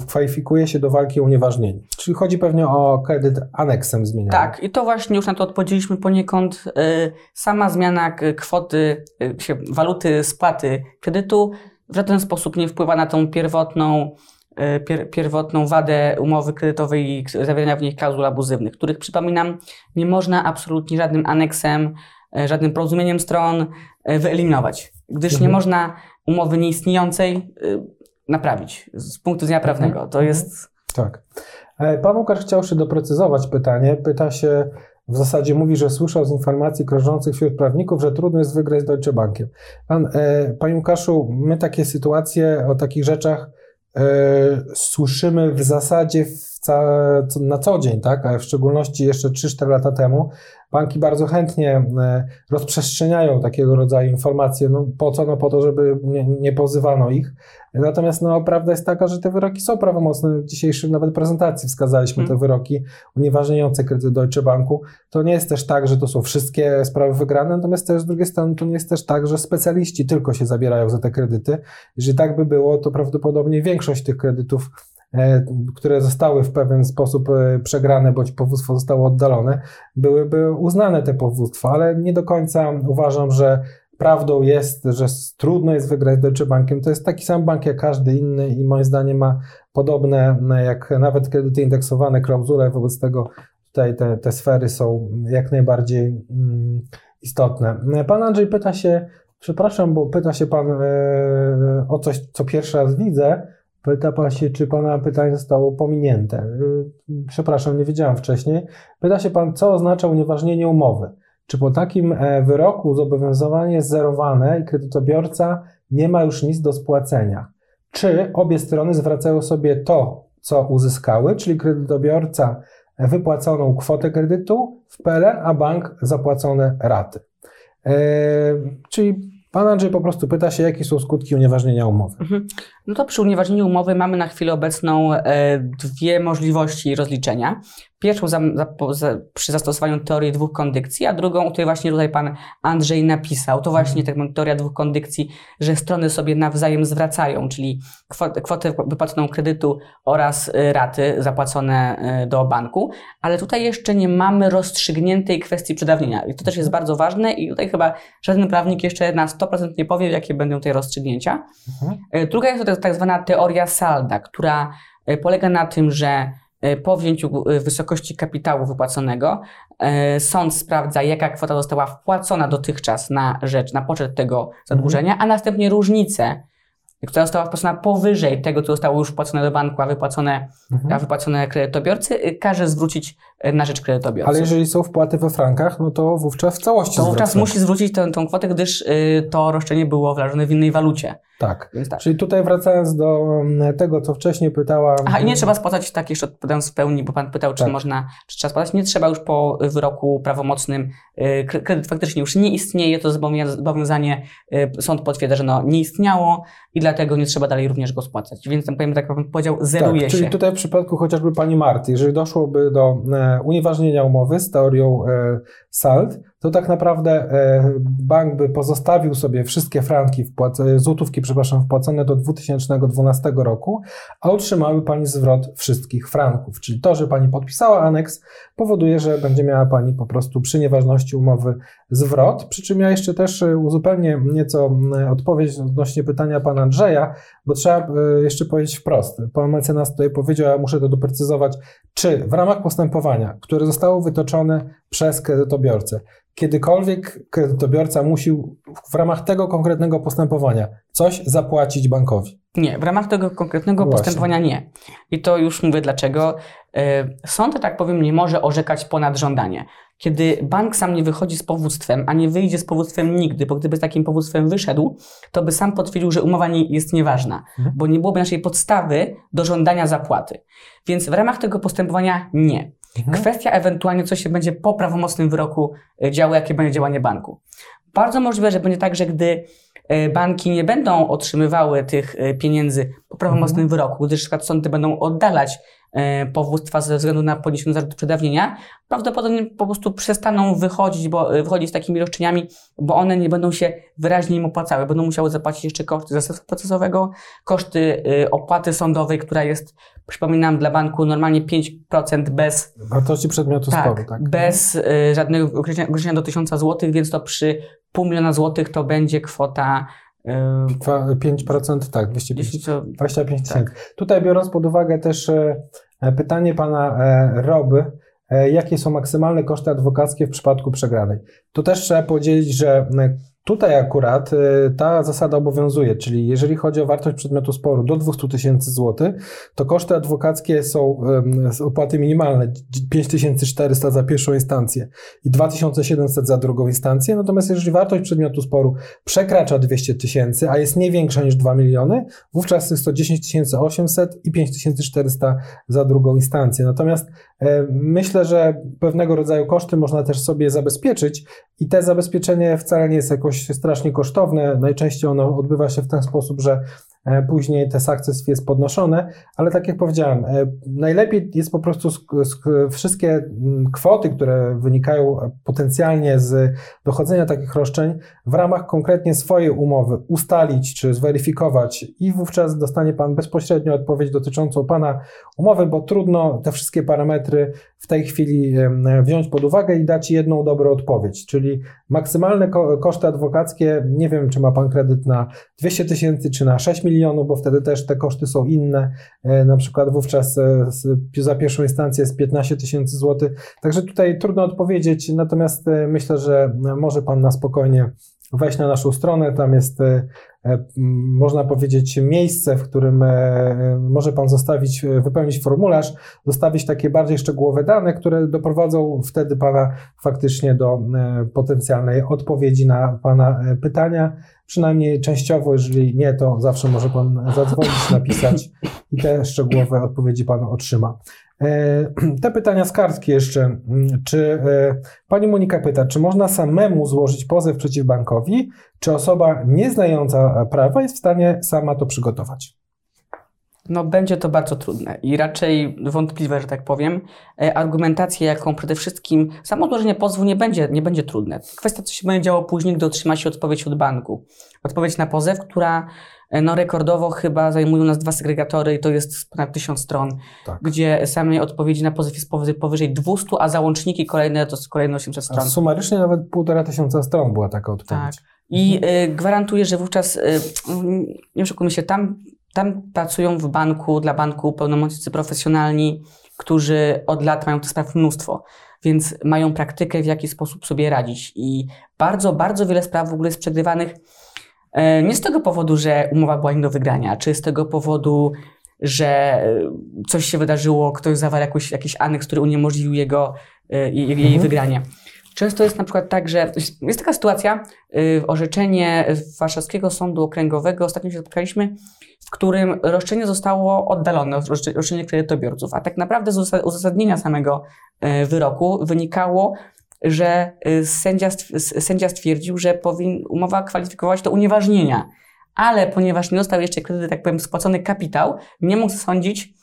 kwalifikuje się do walki o unieważnienie. Czyli chodzi pewnie o kredyt aneksem zmieniany. Tak, i to właśnie już na to odpowiedzieliśmy poniekąd. Y, Sama zmiana kwoty, y, waluty spłaty kredytu w żaden sposób nie wpływa na tą pierwotną, y, pier, pierwotną wadę umowy kredytowej i zawierania w niej klauzul abuzywnych, których przypominam, nie można absolutnie żadnym aneksem, żadnym porozumieniem stron y, wyeliminować, gdyż nie Mhm. można umowy nieistniejącej y, naprawić z punktu widzenia prawnego. To Mhm. jest Tak. E, Pan Łukasz chciał jeszcze doprecyzować pytanie. Pyta się, w zasadzie mówi, że słyszał z informacji krążących wśród prawników, że trudno jest wygrać z Deutsche Bankiem. Pan, e, Panie Łukaszu, my takie sytuacje o takich rzeczach e, słyszymy w zasadzie w ca, na co dzień, tak? A w szczególności jeszcze 3-4 lata temu banki bardzo chętnie e, rozprzestrzeniają takiego rodzaju informacje. No, po co? No po to, żeby nie, nie pozywano ich. Natomiast no, prawda jest taka, że te wyroki są prawomocne. W dzisiejszej nawet prezentacji wskazaliśmy Mhm. te wyroki unieważniające kredyt Deutsche Banku. To nie jest też tak, że to są wszystkie sprawy wygrane, natomiast też z drugiej strony to nie jest też tak, że specjaliści tylko się zabierają za te kredyty. Jeżeli tak by było, to prawdopodobnie większość tych kredytów które zostały w pewien sposób e, przegrane, bądź powództwo zostało oddalone, byłyby uznane te powództwa, ale nie do końca uważam, że prawdą jest, że trudno jest wygrać z Deutsche Bankiem. To jest taki sam bank jak każdy inny i moim zdaniem ma podobne, m, jak nawet kredyty indeksowane, klauzule, wobec tego tutaj te, te sfery są jak najbardziej mm, istotne. Pan Andrzej pyta się, przepraszam, bo pyta się pan e, o coś, co pierwszy raz widzę. Pyta pan się, czy pana pytanie zostało pominięte. E, Przepraszam, nie wiedziałem wcześniej. Pyta się pan, co oznacza unieważnienie umowy. Czy po takim e, wyroku zobowiązanie jest zerowane i kredytobiorca nie ma już nic do spłacenia? Czy obie strony zwracają sobie to, co uzyskały, czyli kredytobiorca wypłaconą kwotę kredytu w PLN, a bank zapłacone raty? E, czyli pan Andrzej po prostu pyta się, jakie są skutki unieważnienia umowy. Mhm. No to przy unieważnieniu umowy mamy na chwilę obecną e, dwie możliwości rozliczenia. Pierwszą za, za, za, przy zastosowaniu teorii dwóch kondykcji, a drugą, o której właśnie tutaj pan Andrzej napisał. To właśnie tak, teoria dwóch kondykcji, że strony sobie nawzajem zwracają, czyli kwotę, kwotę wypłaconą kredytu oraz e, raty zapłacone e, do banku, ale tutaj jeszcze nie mamy rozstrzygniętej kwestii przedawnienia. I to też jest bardzo ważne i tutaj chyba żaden prawnik jeszcze na 100% nie powie, jakie będą te rozstrzygnięcia. Mhm. E, Druga jest to tak zwana teoria salda, która polega na tym, że po wzięciu e, wysokości kapitału wypłaconego e, sąd sprawdza, jaka kwota została wpłacona dotychczas na rzecz, na poczet tego zadłużenia, a następnie różnicę, która została wpłacona powyżej tego, co zostało już wpłacone do banku, a wypłacone, Mhm. a wypłacone kredytobiorcy, e, każe zwrócić e, na rzecz kredytobiorcy. Ale jeżeli są wpłaty we frankach, no to wówczas w całości to wówczas musi zwrócić tę, kwotę, gdyż y, to roszczenie było wyrażone w innej walucie. Tak. Tak. Czyli tutaj wracając do mm, tego, co wcześniej pytała. Aha, i nie trzeba spłacać, tak jeszcze odpowiadając w pełni, bo Pan pytał, czy Tak. można, czy trzeba spłacać. Nie trzeba już po wyroku prawomocnym. y, kre- Kredyt faktycznie już nie istnieje, to zobowią- zobowiązanie y, sąd potwierdza, że no, nie istniało i dlatego nie trzeba dalej również go spłacać. Więc ten powiem, tak jak Pan powiedział, zeruje tak, się. Czyli tutaj w przypadku chociażby pani Marty, jeżeli doszłoby do e, unieważnienia umowy z teorią e, SALT, to tak naprawdę e, bank by pozostawił sobie wszystkie franki, wpłac- złotówki, przepraszam, wpłacone do 2012 roku, a otrzymały pani zwrot wszystkich franków. Czyli to, że pani podpisała aneks, powoduje, że będzie miała pani po prostu przy nieważności umowy zwrot. Przy czym ja jeszcze też e, uzupełnię nieco odpowiedź odnośnie pytania pana Andrzeja, bo trzeba e, jeszcze powiedzieć wprost. Pan mecenas tutaj powiedział, ja muszę to doprecyzować, czy w ramach postępowania, które zostało wytoczone przez kredytobiorcę, kiedykolwiek kredytobiorca musi w ramach tego konkretnego postępowania coś zapłacić bankowi. Nie, w ramach tego konkretnego właśnie. postępowania nie. I to już mówię dlaczego. E, Sąd, tak powiem, nie może orzekać ponad żądanie. Kiedy bank sam nie wychodzi z powództwem, a nie wyjdzie z powództwem nigdy, bo gdyby z takim powództwem wyszedł, to by sam potwierdził, że umowa nie jest nieważna, Mhm. bo nie byłoby naszej podstawy do żądania zapłaty. Więc w ramach tego postępowania nie. Mhm. Kwestia ewentualnie, co się będzie po prawomocnym wyroku e, działo, jakie będzie działanie banku. Bardzo możliwe, że będzie tak, że gdy e, banki nie będą otrzymywały tych e, pieniędzy prawomocnym Mhm. wyroku, gdyż na przykład sądy będą oddalać e, powództwa ze względu na poniesione zarzuty przedawnienia, prawdopodobnie po prostu przestaną wychodzić, bo, e, wychodzić z takimi roszczeniami, bo one nie będą się wyraźnie im opłacały. Będą musiały zapłacić jeszcze koszty zastępstwa procesowego, koszty e, opłaty sądowej, która jest, przypominam, dla banku normalnie 5% bez Wartości przedmiotu sporu, tak? bez y, żadnego ograniczenia do 1000 zł, więc to przy pół miliona złotych to będzie kwota 5%, tak, 250 10, 25 tysięcy. Tutaj biorąc pod uwagę też e, e, pytanie pana e, Roby, jakie są maksymalne koszty adwokackie w przypadku przegranej. Tu też trzeba powiedzieć, że tutaj akurat e, ta zasada obowiązuje, czyli jeżeli chodzi o wartość przedmiotu sporu do 200 tysięcy złotych, to koszty adwokackie są opłaty minimalne 5400 za pierwszą instancję i 2700 za drugą instancję, natomiast jeżeli wartość przedmiotu sporu przekracza 200 tysięcy, a jest nie większa niż 2 miliony, wówczas jest to 10 800 i 5400 za drugą instancję. Natomiast e, myślę, że pewnego rodzaju koszty można też sobie zabezpieczyć i te zabezpieczenie wcale nie jest jakoś strasznie kosztowne. Najczęściej ono odbywa się w ten sposób, że później te success jest podnoszone, ale tak jak powiedziałem, e, najlepiej jest po prostu wszystkie mm, kwoty, które wynikają e, potencjalnie z dochodzenia takich roszczeń, w ramach konkretnie swojej umowy ustalić czy zweryfikować i wówczas dostanie Pan bezpośrednio odpowiedź dotyczącą Pana umowy, bo trudno te wszystkie parametry w tej chwili wziąć pod uwagę i dać jedną dobrą odpowiedź, czyli maksymalne ko- koszty adwokackie, nie wiem czy ma Pan kredyt na 200 tysięcy czy na 6 milionów, bo wtedy też te koszty są inne, E, na przykład wówczas e, za pierwszą instancję jest 15 tysięcy złotych, także tutaj trudno odpowiedzieć, natomiast e, myślę, że może Pan na spokojnie wejść na naszą stronę, tam jest można powiedzieć miejsce, w którym może Pan zostawić, wypełnić formularz, zostawić takie bardziej szczegółowe dane, które doprowadzą wtedy Pana faktycznie do potencjalnej odpowiedzi na Pana pytania, przynajmniej częściowo, jeżeli nie, to zawsze może Pan zadzwonić, napisać i te szczegółowe odpowiedzi Pan otrzyma. E, Te pytania z kartki jeszcze. Czy e, Pani Monika pyta, czy można samemu złożyć pozew przeciw bankowi, czy osoba nieznająca prawa jest w stanie sama to przygotować? No będzie to bardzo trudne i raczej wątpliwe, że tak powiem. E, Argumentacja, jaką przede wszystkim samo złożenie pozwu nie będzie, nie będzie trudne. Kwestia, co się będzie działo później, gdy otrzyma się odpowiedź od banku. Odpowiedź na pozew, która e, no, rekordowo chyba zajmują nas dwa segregatory i to jest ponad tysiąc stron, Tak. gdzie samej odpowiedzi na pozew jest powyżej, powyżej 200, a załączniki kolejne to jest kolejne 800 A stron. sumarycznie nawet półtora tysiąca stron była taka odpowiedź. I y, gwarantuję, że wówczas, y, nie oszukujmy się, tam, tam pracują w banku, dla banku pełnomocnicy profesjonalni, którzy od lat mają tych spraw mnóstwo, więc mają praktykę, w jaki sposób sobie radzić. I bardzo, bardzo wiele spraw w ogóle jest przegrywanych e, nie z tego powodu, że umowa była nie do wygrania, czy z tego powodu, że e, coś się wydarzyło, ktoś zawarł jakiś, jakiś aneks, który uniemożliwił jego, e, jej, jej Mhm. wygranie. Często jest na przykład tak, że jest taka sytuacja, y, orzeczenie Warszawskiego Sądu Okręgowego, ostatnio się spotkaliśmy, w którym roszczenie zostało oddalone, roszcze- roszczenie kredytobiorców, a tak naprawdę z uza- uzasadnienia samego y, wyroku wynikało, że y, sędzia, sędzia stwierdził, że powin, umowa kwalifikowała się do unieważnienia, ale ponieważ nie został jeszcze kredyt, tak powiem, spłacony kapitał, nie mógł zasądzić y,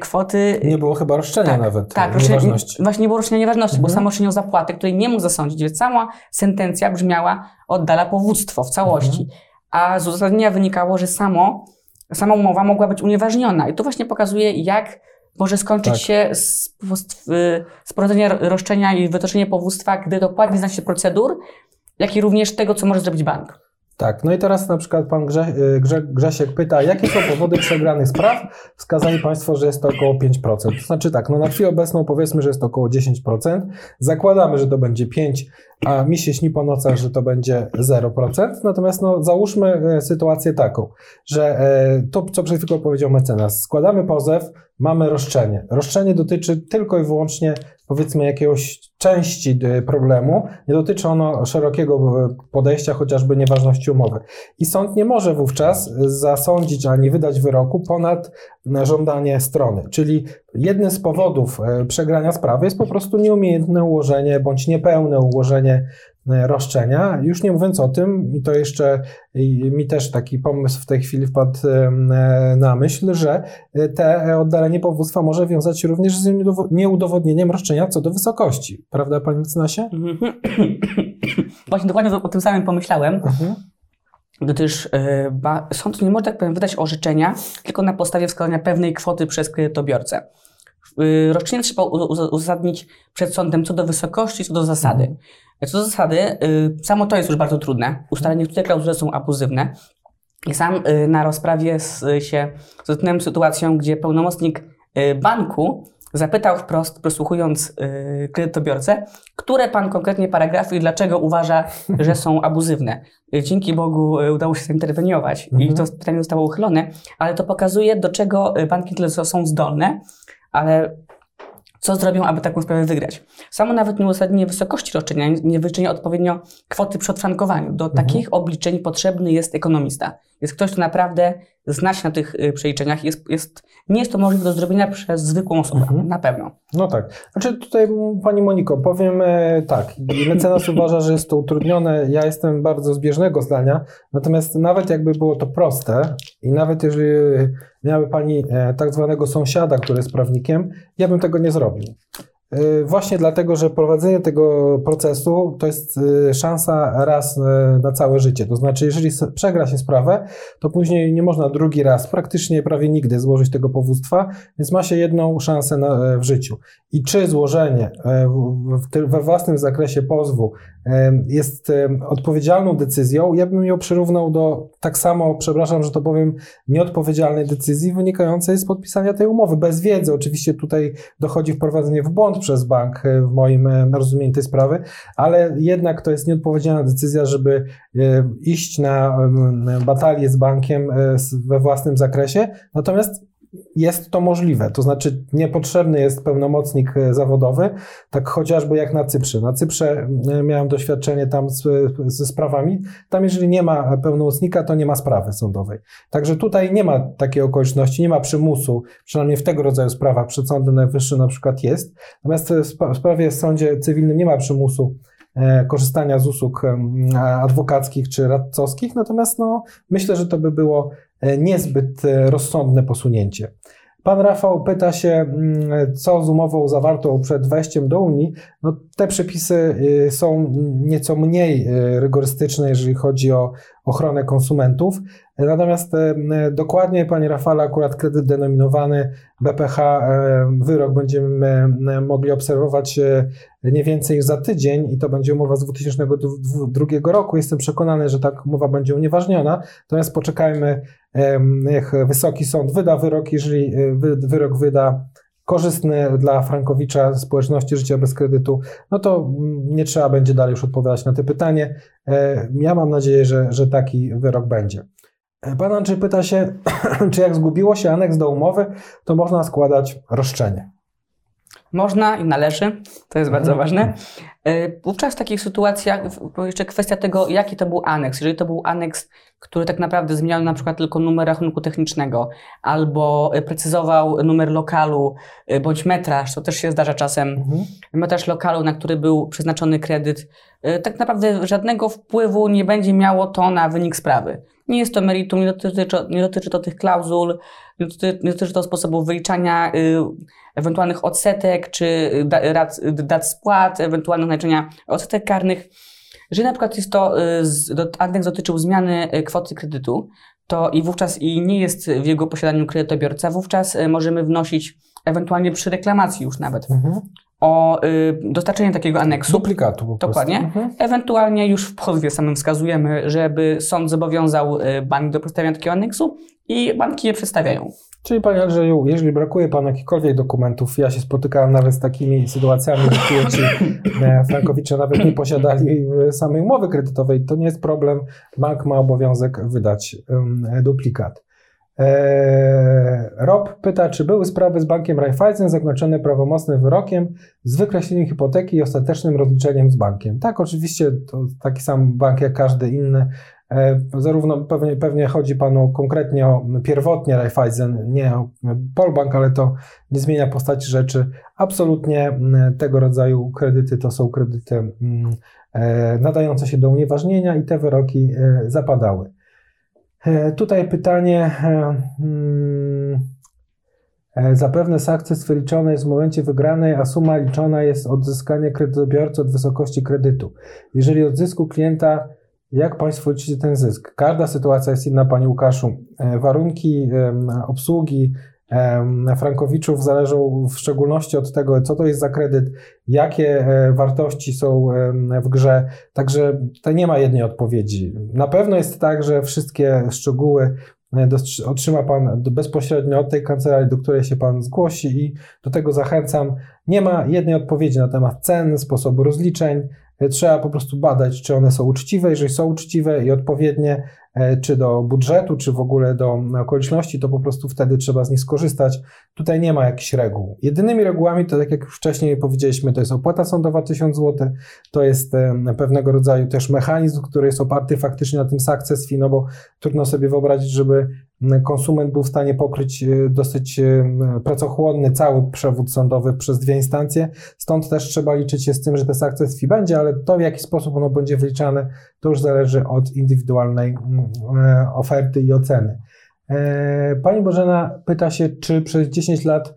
kwoty Nie było chyba roszczenia nawet. tak, roszczenie, nieważności. właśnie nie było roszczenia nieważności, bo Mhm. sam roszczenie o zapłatę, której nie mógł zasądzić, więc sama sentencja brzmiała oddala powództwo w całości. Mhm. A z uzasadnienia wynikało, że samo, sama umowa mogła być unieważniona. I to właśnie pokazuje, jak może skończyć Tak. się y, sporządzenie ro- roszczenia i wytoczenie powództwa, gdy dokładnie zna się procedur, jak i również tego, co może zrobić bank. Tak, no i teraz na przykład pan Grze, y, Grze, Grzesiek pyta, jakie są powody przegranych spraw? Wskazali Państwo, że jest to około 5%. To znaczy tak, no na chwilę obecną powiedzmy, że jest to około 10%. Zakładamy, że to będzie 5%, a mi się śni po nocach, że to będzie 0%. Natomiast no załóżmy e, sytuację taką, że e, to, co przed chwilą powiedział mecenas, składamy pozew, mamy roszczenie. Roszczenie dotyczy tylko i wyłącznie powiedzmy jakiegoś części y, problemu, nie dotyczy ono szerokiego podejścia, chociażby nieważności umowy. I sąd nie może wówczas zasądzić ani wydać wyroku ponad na żądanie strony. Czyli jednym z powodów e, przegrania sprawy jest po prostu nieumiejętne ułożenie bądź niepełne ułożenie e, roszczenia. Już nie mówiąc o tym, i to jeszcze mi też taki pomysł w tej chwili wpadł e, na myśl, że te oddalenie powództwa może wiązać się również z nieudowodnieniem roszczenia co do wysokości. Prawda, panie mecenasie? Mhm. Właśnie dokładnie o tym samym pomyślałem. Mhm gdyż ba, sąd nie może tak powiem wydać orzeczenia tylko na podstawie wskazania pewnej kwoty przez kredytobiorcę. Y, roszczenie trzeba uzasadnić przed sądem co do wysokości, co do zasady. Mhm. Co do zasady, samo to jest już bardzo trudne. Ustalenie, które klauzule są abuzywne. I sam na rozprawie się zetknąłem z sytuacją, gdzie pełnomocnik banku zapytał wprost, prosłuchując kredytobiorcę, które pan konkretnie paragrafy i dlaczego uważa, że są abuzywne. Dzięki Bogu udało się zainterweniować mhm. i to pytanie zostało uchylone, ale to pokazuje, do czego banki tyle są zdolne ale co zrobią, aby taką sprawę wygrać? Samo nawet nieuzasadnienie wysokości roszczenia nie wyczynia odpowiednio kwoty przy odfrankowaniu. Do mhm. takich obliczeń potrzebny jest ekonomista. Jest ktoś, kto naprawdę zna się na tych y, przeliczeniach. Jest, jest, nie jest to możliwe do zrobienia przez zwykłą osobę, mhm. na pewno. No tak. Znaczy tutaj Pani Moniko, powiem e, tak. Mecenas uważa, że jest to utrudnione. Ja jestem bardzo zbieżnego zdania. Natomiast nawet jakby było to proste i nawet jeżeli miały Pani e, tak zwanego sąsiada, który jest prawnikiem, ja bym tego nie zrobił. Y, właśnie dlatego, że prowadzenie tego procesu to jest y, szansa raz y, na całe życie. To znaczy, jeżeli przegra się sprawę, to później nie można drugi raz, praktycznie prawie nigdy złożyć tego powództwa, więc ma się jedną szansę na, w życiu. I czy złożenie we własnym zakresie pozwu jest odpowiedzialną decyzją, ja bym ją przyrównał do tak samo, przepraszam, że to powiem, nieodpowiedzialnej decyzji wynikającej z podpisania tej umowy. Bez wiedzy, oczywiście tutaj dochodzi wprowadzenie w błąd przez bank e, w moim rozumieniu tej sprawy, ale jednak to jest nieodpowiedzialna decyzja, żeby iść na batalię z bankiem e, we własnym zakresie. Natomiast jest to możliwe. To znaczy, niepotrzebny jest pełnomocnik e, zawodowy, tak chociażby jak na Cyprze. Na Cyprze e, miałem doświadczenie tam z, ze sprawami. Tam, jeżeli nie ma pełnomocnika, to nie ma sprawy sądowej. Także tutaj nie ma takiej okoliczności, nie ma przymusu, przynajmniej w tego rodzaju sprawach przed Sądem Najwyższym na przykład jest. Natomiast w sprawie w sądzie cywilnym nie ma przymusu e, korzystania z usług adwokackich czy radcowskich, natomiast no, myślę, że to by było E, niezbyt e, rozsądne posunięcie. Pan Rafał pyta się, mm, co z umową zawartą przed wejściem do Unii. No, te przepisy y, są nieco mniej y, rygorystyczne, jeżeli chodzi o ochronę konsumentów. Natomiast dokładnie, panie Rafale, akurat kredyt denominowany BPH, wyrok będziemy mogli obserwować nie więcej niż za tydzień i to będzie umowa z 2002 roku. Jestem przekonany, że ta umowa będzie unieważniona, natomiast poczekajmy, niech Wysoki Sąd wyda wyrok. Jeżeli wyrok wyda korzystny dla Frankowicza społeczności życia bez kredytu, no to nie trzeba będzie dalej już odpowiadać na to pytanie. E, ja mam nadzieję, że, że taki wyrok będzie. Pan Andrzej pyta się, czy jak zgubiło się aneks do umowy, to można składać roszczenie. Można i należy, to jest bardzo mhm. ważne. E, wówczas w takich sytuacjach, jeszcze kwestia tego, jaki to był aneks. Jeżeli to był aneks, który tak naprawdę zmieniał na przykład tylko numer rachunku technicznego, albo e, precyzował numer lokalu, e, bądź metraż, to też się zdarza czasem, mhm. metraż lokalu, na który był przeznaczony kredyt, tak naprawdę żadnego wpływu nie będzie miało to na wynik sprawy. Nie jest to meritum, nie dotyczy, nie dotyczy to tych klauzul, nie dotyczy, nie dotyczy to sposobu wyliczania y, ewentualnych odsetek czy dat, dat spłat, ewentualnych naliczenia odsetek karnych. Jeżeli na przykład jest to, y, dotyczył zmiany y, kwoty kredytu, to i wówczas i nie jest w jego posiadaniu kredytobiorca, wówczas y, możemy wnosić ewentualnie przy reklamacji już nawet mhm. O y, dostarczenie takiego aneksu. Duplikatu po Dokładnie. Mhm. Ewentualnie już w pozwie samym wskazujemy, żeby sąd zobowiązał bank do przedstawienia takiego aneksu i banki je przedstawiają. Czyli Panie Andrzeju, jeżeli brakuje Panu jakichkolwiek dokumentów, ja się spotykałem nawet z takimi sytuacjami, że klienci e, Frankowicze nawet nie posiadali samej umowy kredytowej, to nie jest problem. Bank ma obowiązek wydać duplikat. E, Rob pyta, czy były sprawy z bankiem Raiffeisen zakończone prawomocnym wyrokiem z wykreśleniem hipoteki i ostatecznym rozliczeniem z bankiem. Tak, oczywiście to taki sam bank jak każdy inny Zarówno pewnie, pewnie chodzi Panu konkretnie o pierwotnie Raiffeisen, nie o Polbank, ale to nie zmienia postaci rzeczy. Absolutnie tego rodzaju kredyty to są kredyty nadające się do unieważnienia i te wyroki zapadały. Tutaj pytanie. Hmm, E, zapewne sukces wyliczony jest w momencie wygranej, a suma liczona jest odzyskanie kredytobiorcy od wysokości kredytu. Jeżeli od zysku klienta, jak Państwo liczycie ten zysk? Każda sytuacja jest inna, Panie Łukaszu. E, warunki obsługi Frankowiczów zależą w szczególności od tego, co to jest za kredyt, jakie e, wartości są w grze. Także tutaj nie ma jednej odpowiedzi. Na pewno jest tak, że wszystkie szczegóły E, otrzyma Pan bezpośrednio od tej kancelarii, do której się Pan zgłosi i do tego zachęcam. Nie ma jednej odpowiedzi na temat cen, sposobu rozliczeń. E, trzeba po prostu badać, czy one są uczciwe. Jeżeli są uczciwe i odpowiednie, czy do budżetu, czy w ogóle do okoliczności, to po prostu wtedy trzeba z nich skorzystać. Tutaj nie ma jakichś reguł. Jedynymi regułami, to tak jak wcześniej powiedzieliśmy, to jest opłata sądowa 1000 zł, to jest pewnego rodzaju też mechanizm, który jest oparty faktycznie na tym success fee, no bo trudno sobie wyobrazić, żeby konsument był w stanie pokryć e, dosyć e, pracochłonny cały przewód sądowy przez dwie instancje. Stąd też trzeba liczyć się z tym, że te success fee będzie, ale to w jaki sposób ono będzie wyliczane, to już zależy od indywidualnej E, oferty i oceny. Pani Bożena pyta się, czy przez 10 lat,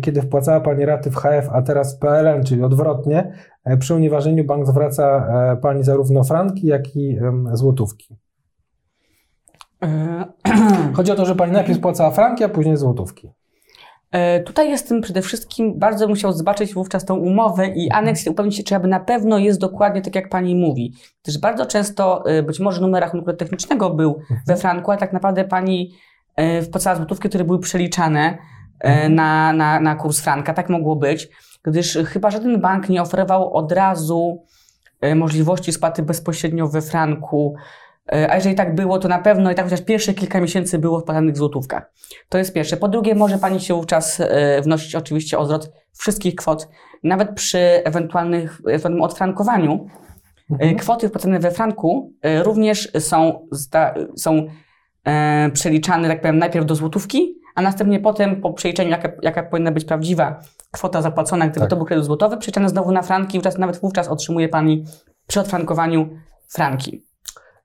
kiedy wpłacała Pani raty w HF, a teraz w PLN, czyli odwrotnie, przy unieważnieniu bank zwraca Pani zarówno franki, jak i złotówki? Chodzi o to, że Pani najpierw spłacała franki, a później złotówki. E, tutaj jestem przede wszystkim, bardzo musiał zobaczyć wówczas tą umowę i aneks i upewnić się, czy aby na pewno jest dokładnie tak, jak pani mówi. Gdyż bardzo często, e, być może numer rachunku technicznego był mhm. we franku, a tak naprawdę pani e, wpłacała złotówki, które były przeliczane mhm. na, na, na kurs franka. Tak mogło być, gdyż chyba żaden bank nie oferował od razu możliwości spłaty bezpośrednio we franku E, a jeżeli tak było, to na pewno i tak chociaż pierwsze kilka miesięcy było w złotówkach. To jest pierwsze. Po drugie, może Pani się wówczas e, wnosić oczywiście o zwrot wszystkich kwot, nawet przy ewentualnych, ewentualnym odfrankowaniu. E, mhm. Kwoty wpłacone we franku również są, są e, przeliczane, tak powiem, najpierw do złotówki, a następnie potem po przeliczeniu, jaka, jaka powinna być prawdziwa kwota zapłacona, gdyby tak. to był kredyt złotowy, przeliczane znowu na franki, wówczas, nawet wówczas otrzymuje Pani przy odfrankowaniu franki.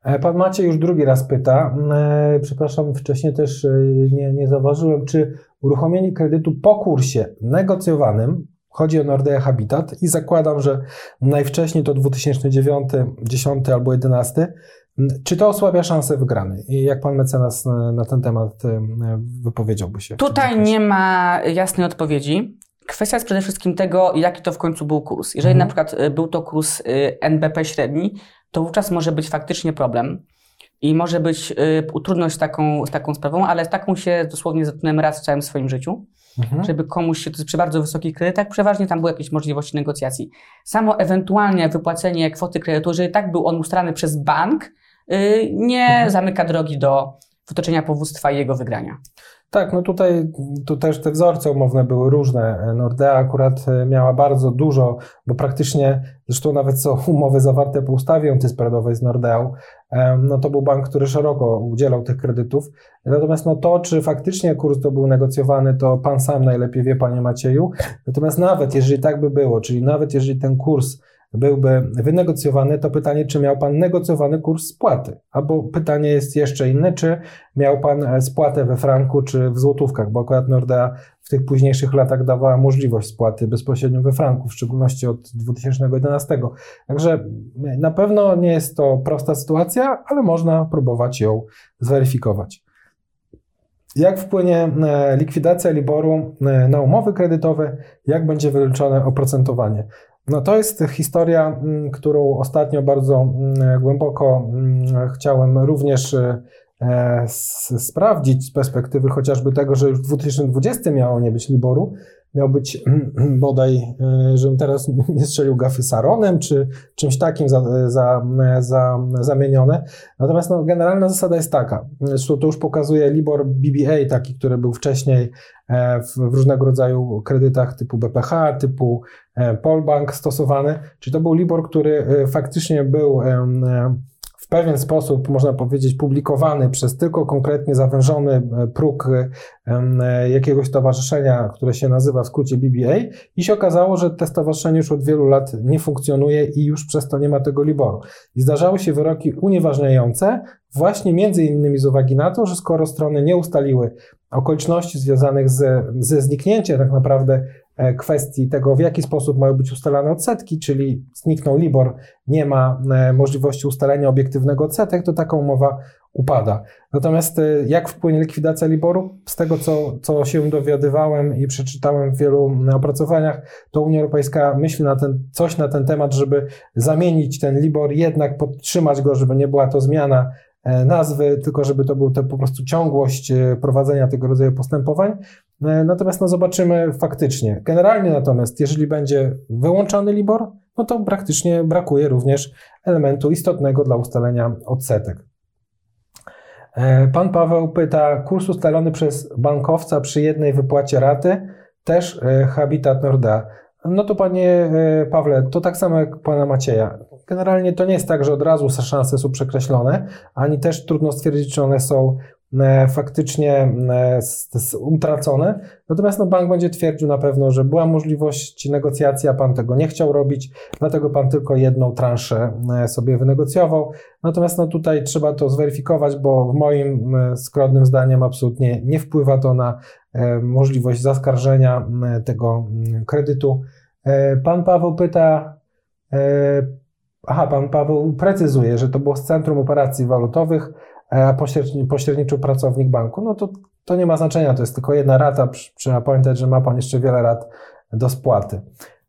E, pan Maciej już drugi raz pyta, e, przepraszam, wcześniej też e, nie, nie zauważyłem, czy uruchomienie kredytu po kursie negocjowanym, chodzi o Nordea Habitat i zakładam, że najwcześniej to 2009, 10 albo 11, czy to osłabia szanse wygranej? I jak pan mecenas na ten temat wypowiedziałby się? Tutaj nie ma jasnej odpowiedzi. Kwestia jest przede wszystkim tego, jaki to w końcu był kurs. Jeżeli mhm. na przykład był to kurs NBP średni, to wówczas może być faktycznie problem i może być y, trudność z taką, z taką sprawą, ale z taką się dosłownie zetknąłem raz w całym swoim życiu. Mhm. Żeby komuś się, to przy bardzo wysokich kredytach, przeważnie tam były jakieś możliwości negocjacji. Samo ewentualnie wypłacenie kwoty kredytu, jeżeli tak był on ustalany przez bank, y, nie mhm. zamyka drogi do wytoczenia powództwa i jego wygrania. Tak, no tutaj tu też te wzorce umowne były różne. Nordea akurat e, miała bardzo dużo, bo praktycznie, zresztą nawet są umowy zawarte po ustawie antyspreadowej z Nordeą, no to był bank, który szeroko udzielał tych kredytów. Natomiast no to, czy faktycznie kurs to był negocjowany, to pan sam najlepiej wie, panie Macieju. Natomiast nawet jeżeli tak by było, czyli nawet jeżeli ten kurs byłby wynegocjowany, to pytanie, czy miał Pan negocjowany kurs spłaty? Albo pytanie jest jeszcze inne, czy miał Pan e, spłatę we franku, czy w złotówkach, bo akurat Nordea w tych późniejszych latach dawała możliwość spłaty bezpośrednio we franku, w szczególności od 2011. Także na pewno nie jest to prosta sytuacja, ale można próbować ją zweryfikować. Jak wpłynie e, likwidacja Liboru e, na umowy kredytowe? Jak będzie wyliczone oprocentowanie? No to jest historia, mm, którą ostatnio bardzo mm, głęboko mm, chciałem również e, sprawdzić z perspektywy chociażby tego, że już w 2020 miało nie być Liboru, miał być bodaj, e, żebym teraz nie strzelił gafy Saronem, czy czymś takim za, za, za, zamienione. Natomiast no, generalna zasada jest taka, zresztą to już pokazuje Libor BBA, taki, który był wcześniej e, w, w różnego rodzaju kredytach typu BPH, typu e, Polbank stosowany, czyli to był Libor, który faktycznie był w pewien sposób, można powiedzieć, publikowany przez tylko konkretnie zawężony e, próg e, jakiegoś stowarzyszenia, które się nazywa w skrócie BBA i się okazało, że te stowarzyszenie już od wielu lat nie funkcjonuje i już przez to nie ma tego Liboru. I zdarzały się wyroki unieważniające właśnie między innymi z uwagi na to, że skoro strony nie ustaliły okoliczności związanych ze zniknięciem tak naprawdę E, kwestii tego, w jaki sposób mają być ustalane odsetki, czyli zniknął LIBOR, nie ma e, możliwości ustalenia obiektywnego odsetek, to taka umowa upada. Natomiast e, jak wpłynie likwidacja LIBORu? Z tego, co, co się dowiadywałem i przeczytałem w wielu opracowaniach, to Unia Europejska myśli na ten, coś na ten temat, żeby zamienić ten LIBOR, jednak podtrzymać go, żeby nie była to zmiana nazwy, tylko żeby to był to po prostu ciągłość prowadzenia tego rodzaju postępowań. E, natomiast no zobaczymy faktycznie. Generalnie natomiast, jeżeli będzie wyłączony LIBOR, no to praktycznie brakuje również elementu istotnego dla ustalenia odsetek. E, pan Paweł pyta, kurs ustalony przez bankowca przy jednej wypłacie raty, też e, Habitat Nordea. No to panie Pawle, to tak samo jak pana Macieja. Generalnie to nie jest tak, że od razu szanse są przekreślone, ani też trudno stwierdzić, czy one są faktycznie e, utracone. Natomiast no, bank będzie twierdził na pewno, że była możliwość negocjacji, a pan tego nie chciał robić, dlatego pan tylko jedną transzę e, sobie wynegocjował. Natomiast no, tutaj trzeba to zweryfikować, bo w moim skromnym zdaniem absolutnie nie wpływa to na możliwość zaskarżenia tego kredytu. Pan Paweł pyta, aha, pan Paweł precyzuje, że to było z Centrum Operacji Walutowych, pośredniczył pracownik banku, no to, to nie ma znaczenia, to jest tylko jedna rata. Trzeba pamiętać, że ma Pan jeszcze wiele rat do spłaty.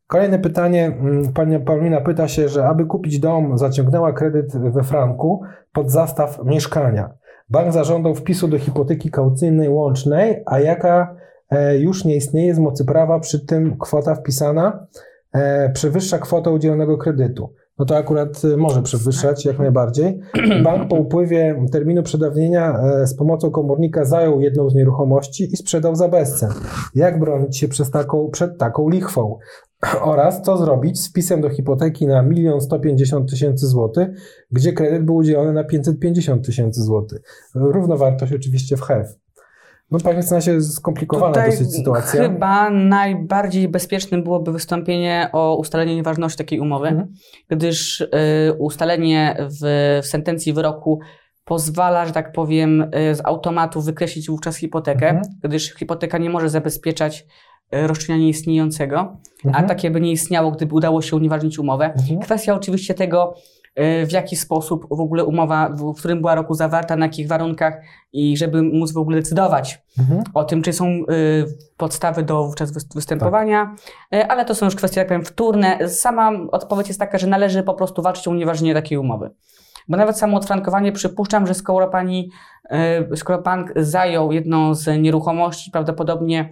Kolejne pytanie. Mm, pani Paulina pyta się, że aby kupić dom, zaciągnęła kredyt we franku pod zastaw mieszkania. Bank zażądał wpisu do hipoteki kaucyjnej łącznej, a jaka e, już nie istnieje z mocy prawa, przy tym kwota wpisana e, przewyższa kwotę udzielonego kredytu no to akurat y, może przewyższać jak najbardziej. Bank po upływie terminu przedawnienia e, z pomocą komornika zajął jedną z nieruchomości i sprzedał za bezcen. Jak bronić się przez taką, przed taką lichwą? Oraz co zrobić z wpisem do hipoteki na 1 150 tysięcy złotych, gdzie kredyt był udzielony na 550 tysięcy złotych. Równowartość oczywiście w HEF. No na się skomplikowana Tutaj dosyć sytuacja. Chyba najbardziej bezpiecznym byłoby wystąpienie o ustalenie nieważności takiej umowy, mhm. gdyż y, ustalenie w, w sentencji wyroku pozwala, że tak powiem, y, z automatu wykreślić wówczas hipotekę, mhm. gdyż hipoteka nie może zabezpieczać y, roszczenia nieistniejącego, mhm. a takie by nie istniało, gdyby udało się unieważnić umowę. Mhm. Kwestia oczywiście tego, w jaki sposób w ogóle umowa, w którym była roku zawarta, na jakich warunkach i żeby móc w ogóle decydować mhm. o tym, czy są e, podstawy do wówczas występowania, tak. E, ale to są już kwestie, jak powiem, wtórne. Sama odpowiedź jest taka, że należy po prostu walczyć o unieważnienie takiej umowy. Bo nawet samo odfrankowanie przypuszczam, że skoro pani, skoro bank zajął jedną z nieruchomości, prawdopodobnie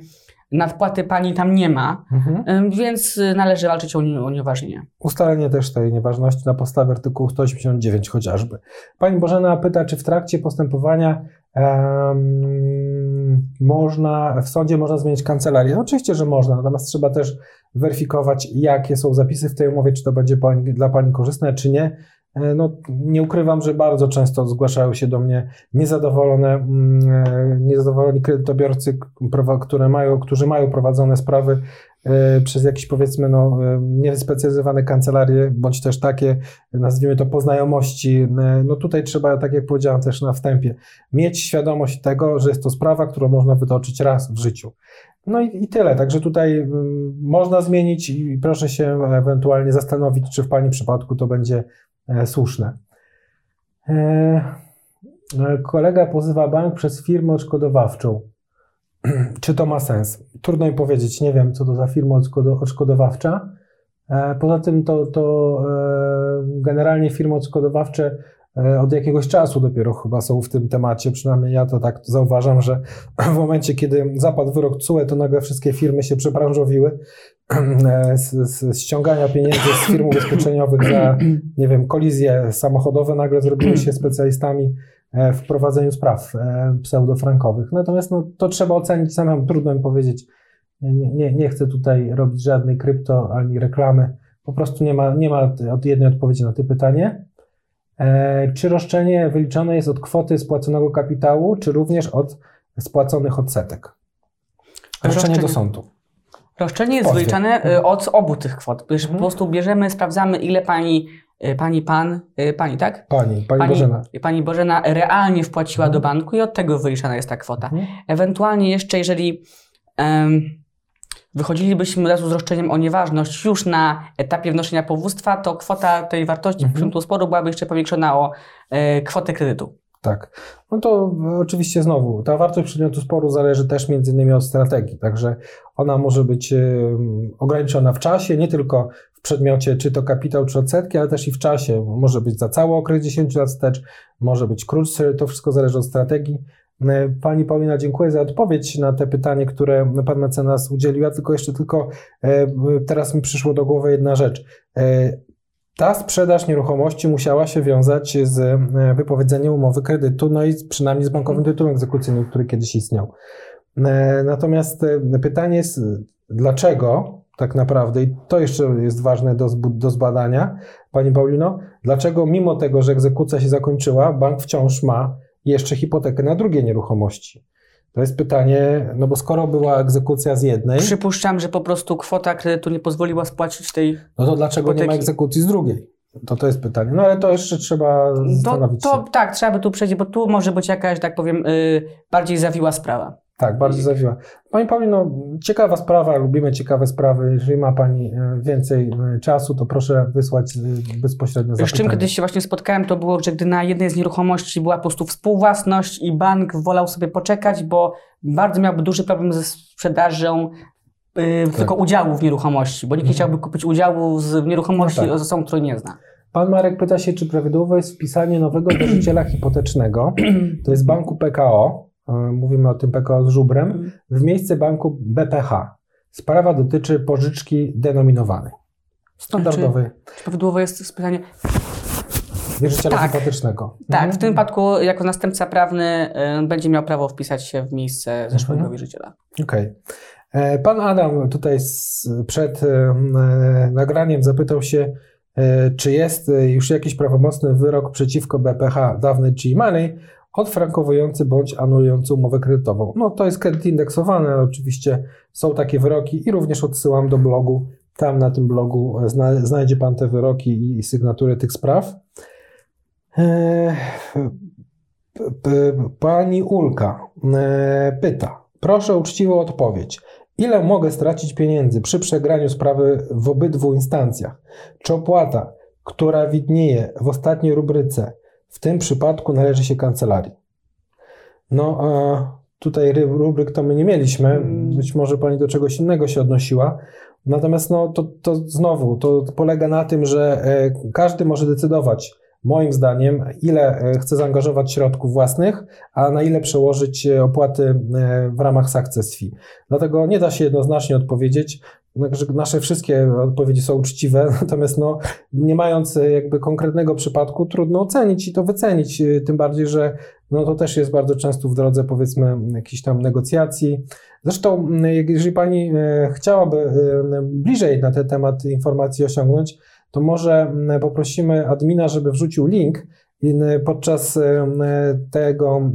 nadpłaty pani tam nie ma, mhm. więc należy walczyć o unieważnienie. Ustalenie też tej nieważności na podstawie artykułu 189 chociażby. Pani Bożena pyta, czy w trakcie postępowania um, można, w sądzie można zmienić kancelarię? No, oczywiście, że można, natomiast trzeba też weryfikować, jakie są zapisy w tej umowie, czy to będzie pani, dla Pani korzystne, czy nie no, nie ukrywam, że bardzo często zgłaszają się do mnie niezadowolone, mm, e, niezadowoleni kredytobiorcy, które mają, którzy mają prowadzone sprawy e, przez jakieś powiedzmy no, niespecjalizowane kancelarie, bądź też takie, nazwijmy to poznajomości. No tutaj trzeba, tak jak powiedziałem też na wstępie, mieć świadomość tego, że jest to sprawa, którą można wytoczyć raz w życiu. No i, i tyle. Także tutaj mm, można zmienić i proszę się ewentualnie zastanowić, czy w Pani przypadku to będzie E, słuszne. E, e, kolega pozywa bank przez firmę odszkodowawczą. Czy to ma sens? Trudno mi powiedzieć, nie wiem, co to za firma odszkodowawcza. Poza tym to, to generalnie firmy odszkodowawcze od jakiegoś czasu dopiero chyba są w tym temacie, przynajmniej ja to tak zauważam, że w momencie, kiedy zapadł wyrok CUE, to nagle wszystkie firmy się przebranżowiły z, z, ściągania pieniędzy z firm ubezpieczeniowych za, nie wiem, kolizje samochodowe, nagle zrobiły się specjalistami e, w prowadzeniu spraw e, pseudofrankowych. Natomiast no, to trzeba ocenić samemu, trudno mi powiedzieć. Nie, nie, nie chcę tutaj robić żadnej krypto ani reklamy. Po prostu nie ma, nie ma jednej odpowiedzi na to pytanie. E, czy roszczenie wyliczone jest od kwoty spłaconego kapitału, czy również od spłaconych odsetek? Roszczenie, do sądu. Roszczenie jest wyliczane y, od obu tych kwot. Wiesz, Mhm. Po prostu bierzemy, sprawdzamy, ile pani, y, pani pan, y, pani, tak? Pani, pani, Bożena. pani Bożena realnie wpłaciła Mhm. do banku i od tego wyliczana jest ta kwota. Mhm. Ewentualnie jeszcze, jeżeli em, wychodzilibyśmy od razu z roszczeniem o nieważność już na etapie wnoszenia powództwa, to kwota tej wartości Mhm. sporu byłaby jeszcze powiększona o e, kwotę kredytu. Tak. No to e, oczywiście znowu, ta wartość przedmiotu sporu zależy też między innymi od strategii, także ona może być e, ograniczona w czasie, nie tylko w przedmiocie czy to kapitał, czy odsetki, ale też i w czasie. Może być za cały okres 10 lat wstecz, może być krótszy, to wszystko zależy od strategii. E, Pani Paulina, dziękuję za odpowiedź na te pytanie, które Pan mecenas udzielił. Ja tylko jeszcze tylko teraz mi przyszło do głowy jedna rzecz. Ta sprzedaż nieruchomości musiała się wiązać z e, wypowiedzeniem umowy kredytu, no i przynajmniej z bankowym tytułem egzekucyjnym, który kiedyś istniał. E, Natomiast e, pytanie jest, dlaczego tak naprawdę, i to jeszcze jest ważne do, do zbadania, Pani Paulino, dlaczego mimo tego, że egzekucja się zakończyła, bank wciąż ma jeszcze hipotekę na drugie nieruchomości? To jest pytanie, no bo skoro była egzekucja z jednej, Przypuszczam, że po prostu kwota kredytu nie pozwoliła spłacić tej. no to dlaczego nie ma hipoteki. egzekucji z drugiej? To to jest pytanie. No ale to jeszcze trzeba To, zastanowić się. to tak, trzeba by tu przejść, bo tu może być jakaś, tak powiem, y, bardziej zawiła sprawa. Tak, bardzo zawiła. Pani Paulino, ciekawa sprawa, lubimy ciekawe sprawy. Jeżeli ma Pani e, więcej e, czasu, to proszę wysłać e, bezpośrednio Z czym zapytanie. kiedyś się właśnie spotkałem, to było, że gdy na jednej z nieruchomości była po prostu współwłasność i bank wolał sobie poczekać, bo bardzo miałby duży problem ze sprzedażą y, tylko udziału w nieruchomości, bo nikt nie Tak. Mhm. chciałby kupić udziału z w nieruchomości No tak. osobą, której nie zna. Pan Marek pyta się, czy prawidłowe jest wpisanie nowego wierzyciela hipotecznego, to jest banku PKO, mówimy o tym PKO z żubrem, w miejsce banku BPH. Sprawa dotyczy pożyczki denominowanej. Standardowy Czy prawidłowo jest pytanie? wierzyciela tak. hipotecznego. Tak, Mhm. w tym wypadku jako następca prawny y, będzie miał prawo wpisać się w miejsce zeszłego Mhm. wierzyciela. Okej. E, Pan Adam tutaj z, przed e, e, nagraniem zapytał się, e, czy jest e, już jakiś prawomocny wyrok przeciwko BPH dawny G-Money odfrankowujący bądź anulujący umowę kredytową. No to jest kredyt indeksowany, ale oczywiście są takie wyroki i również odsyłam do blogu. Tam na tym blogu zna, znajdzie Pan te wyroki i, sygnatury tych spraw. E, p- Pani Ulka e, pyta, proszę o uczciwą odpowiedź. Ile mogę stracić pieniędzy przy przegraniu sprawy w obydwu instancjach? Czy opłata, która widnieje w ostatniej rubryce, w tym przypadku należy się kancelarii? No, e, tutaj ry- rubryk to my nie mieliśmy. Mm. Być może pani do czegoś innego się odnosiła. Natomiast no, to, to znowu, to polega na tym, że e, każdy może decydować, moim zdaniem, ile e, chce zaangażować środków własnych, a na ile przełożyć e, opłaty w ramach success fee. Dlatego nie da się jednoznacznie odpowiedzieć. Nasze wszystkie odpowiedzi są uczciwe, natomiast no, nie mając e, jakby konkretnego przypadku, trudno ocenić i to wycenić. e, Tym bardziej, że no, to też jest bardzo często w drodze powiedzmy jakichś tam negocjacji. Zresztą, jeżeli Pani e, chciałaby bliżej na ten temat informacji osiągnąć, to może poprosimy admina, żeby wrzucił link podczas tego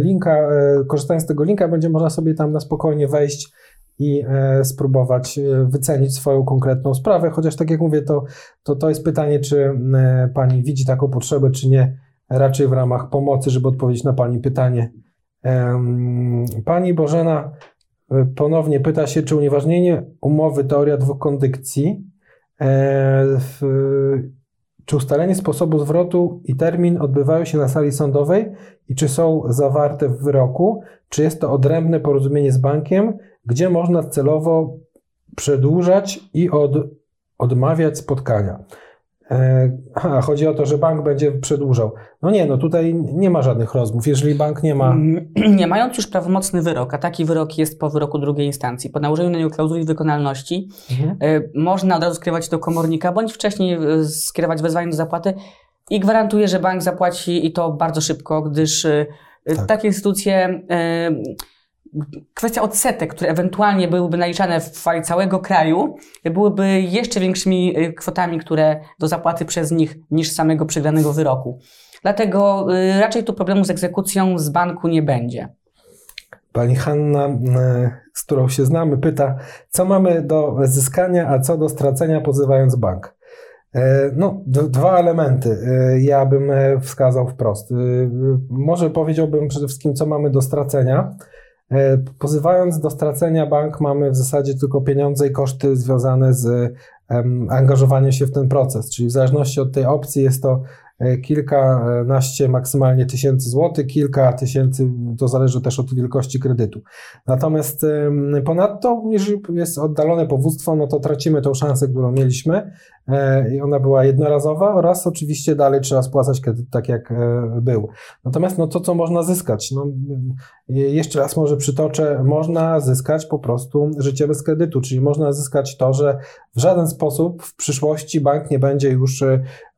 linka, korzystając z tego linka, będzie można sobie tam na spokojnie wejść i e, spróbować e, wycenić swoją konkretną sprawę, chociaż tak jak mówię, to, to, to jest pytanie, czy e, Pani widzi taką potrzebę, czy nie, raczej w ramach pomocy, żeby odpowiedzieć na Pani pytanie. Pani Bożena ponownie pyta się, czy unieważnienie umowy teoria dwóch kondycji, w, czy ustalenie sposobu zwrotu i termin odbywają się na sali sądowej i czy są zawarte w wyroku, czy jest to odrębne porozumienie z bankiem, gdzie można celowo przedłużać i od, odmawiać spotkania. E, Aha, chodzi o to, że bank będzie przedłużał. No nie, no tutaj nie ma żadnych rozmów. Jeżeli bank nie ma. Mm, Nie mając już prawomocny wyrok, a taki wyrok jest po wyroku drugiej instancji, po nałożeniu na niego klauzuli wykonalności, Mhm. y, można od razu skierować się do komornika, bądź wcześniej y, skierować wezwanie do zapłaty i gwarantuję, że bank zapłaci i to bardzo szybko, gdyż y, Tak. takie instytucje y, kwestia odsetek, które ewentualnie byłyby naliczane w skali całego kraju, byłyby jeszcze większymi y, kwotami, które do zapłaty przez nich niż samego przegranego wyroku. Dlatego y, raczej tu problemu z egzekucją z banku nie będzie. Pani Hanna, y, z którą się znamy, pyta, co mamy do zyskania, a co do stracenia pozywając bank. No, dwa elementy. Ja bym e, wskazał wprost. Może powiedziałbym przede wszystkim, co mamy do stracenia. Pozywając do stracenia bank, mamy w zasadzie tylko pieniądze i koszty związane z angażowaniem się w ten proces. Czyli w zależności od tej opcji jest to E, kilkanaście maksymalnie tysięcy złotych, kilka tysięcy, to zależy też od wielkości kredytu. Natomiast ponadto, jeżeli jest oddalone powództwo, no to tracimy tą szansę, którą mieliśmy e, i ona była jednorazowa oraz oczywiście dalej trzeba spłacać kredyt tak, jak e, był. Natomiast no to, co można zyskać, no, jeszcze raz może przytoczę, można zyskać po prostu życie bez kredytu, czyli można zyskać to, że w żaden sposób w przyszłości bank nie będzie już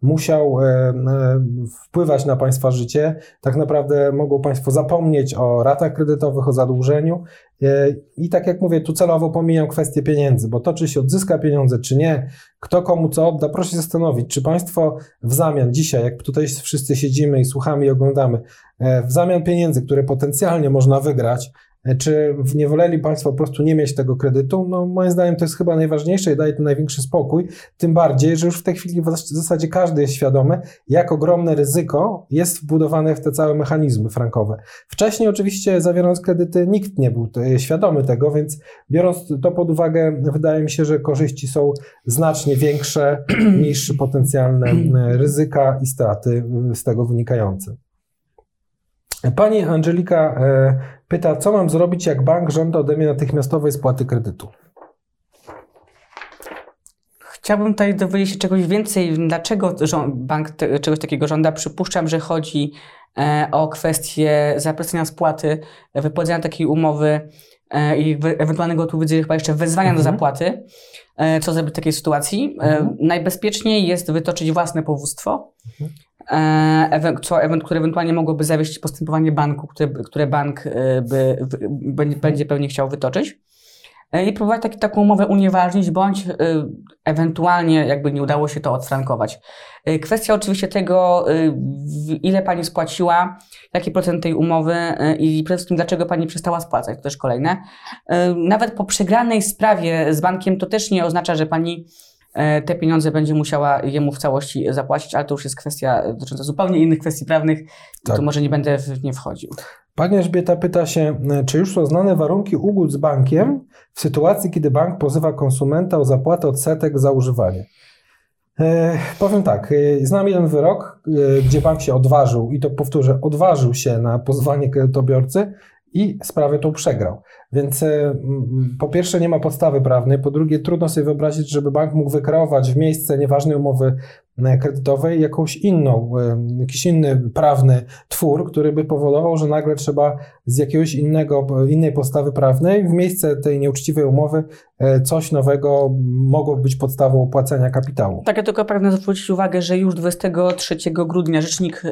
musiał E, wpływać na Państwa życie. Tak naprawdę mogą Państwo zapomnieć o ratach kredytowych, o zadłużeniu. E, I tak jak mówię, tu celowo pomijam kwestię pieniędzy, bo to, czy się odzyska pieniądze, czy nie, kto komu co odda, proszę się zastanowić, czy Państwo w zamian dzisiaj, jak tutaj wszyscy siedzimy i słuchamy i oglądamy, e, w zamian pieniędzy, które potencjalnie można wygrać, czy nie woleli Państwo po prostu nie mieć tego kredytu? No, moim zdaniem to jest chyba najważniejsze i daje to największy spokój. Tym bardziej, że już w tej chwili w zasadzie każdy jest świadomy, jak ogromne ryzyko jest wbudowane w te całe mechanizmy frankowe. Wcześniej, oczywiście, zawierając kredyty, nikt nie był świadomy tego, więc biorąc to pod uwagę, wydaje mi się, że korzyści są znacznie większe niż potencjalne ryzyka i straty z tego wynikające. Pani Angelika e, pyta, co mam zrobić, jak bank żąda ode mnie natychmiastowej spłaty kredytu? Chciałbym tutaj dowiedzieć się czegoś więcej, dlaczego bank czegoś takiego żąda. Przypuszczam, że chodzi e, o kwestię zapracenia spłaty, wypowiedzenia takiej umowy e, i ewentualnego tu widzę chyba jeszcze wezwania mhm. do zapłaty. Co zrobić w takiej sytuacji? Mhm. Najbezpieczniej jest wytoczyć własne powództwo. Mhm. E, co, które ewentualnie mogłoby zawieść postępowanie banku, które, które bank e, by, by, będzie pewnie chciał wytoczyć. E, I próbować taki, taką umowę unieważnić, bądź ewentualnie, jakby nie udało się to odfrankować. Kwestia oczywiście tego, ile pani spłaciła, jaki procent tej umowy i przede wszystkim dlaczego pani przestała spłacać, to też kolejne. Nawet po przegranej sprawie z bankiem to też nie oznacza, że pani E, te pieniądze będzie musiała jemu w całości zapłacić, ale to już jest kwestia dotycząca zupełnie innych kwestii prawnych, tak. to może nie będę w nie wchodził. Pani Elżbieta pyta się, e, czy już są znane warunki ugód z bankiem w sytuacji, kiedy bank pozywa konsumenta o zapłatę odsetek za używanie? E, powiem tak, e, znam jeden wyrok, e, gdzie bank się odważył, i to powtórzę, odważył się na pozwanie kredytobiorcy i sprawę tą przegrał. Więc e, po pierwsze nie ma podstawy prawnej, po drugie trudno sobie wyobrazić, żeby bank mógł wykreować w miejsce nieważnej umowy e, kredytowej jakąś inną, e, jakiś inny prawny twór, który by powodował, że nagle trzeba z jakiegoś innego, innej podstawy prawnej w miejsce tej nieuczciwej umowy coś nowego mogło być podstawą opłacenia kapitału. Tak, ja tylko pragnę zwrócić uwagę, że już 23 grudnia rzecznik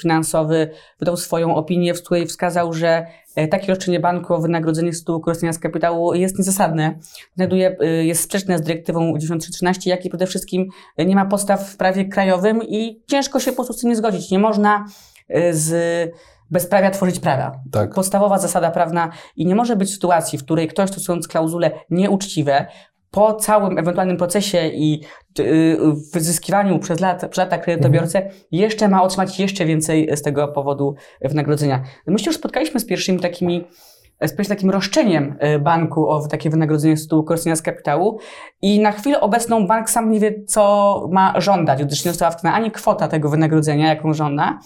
finansowy wydał swoją opinię, w której wskazał, że takie roszczenie banku o wynagrodzenie tytułu korzystania z kapitału jest niezasadne. Znajduje, y, jest sprzeczne z dyrektywą 9313, jak i przede wszystkim nie ma podstaw w prawie krajowym i ciężko się po prostu z tym nie zgodzić. Nie można y, z bezprawia tworzyć prawa. Tak. Podstawowa zasada prawna i nie może być sytuacji, w której ktoś stosując klauzule nieuczciwe, po całym ewentualnym procesie i y, wyzyskiwaniu przez, lat, przez lata kredytobiorcę mhm. jeszcze ma otrzymać jeszcze więcej z tego powodu wynagrodzenia. My już spotkaliśmy z pierwszymi takimi z takim roszczeniem e, banku o takie wynagrodzenie z tytułu korzystania z kapitału i na chwilę obecną bank sam nie wie, co ma żądać, gdyż nie została wskazana ani kwota tego wynagrodzenia, jaką żąda,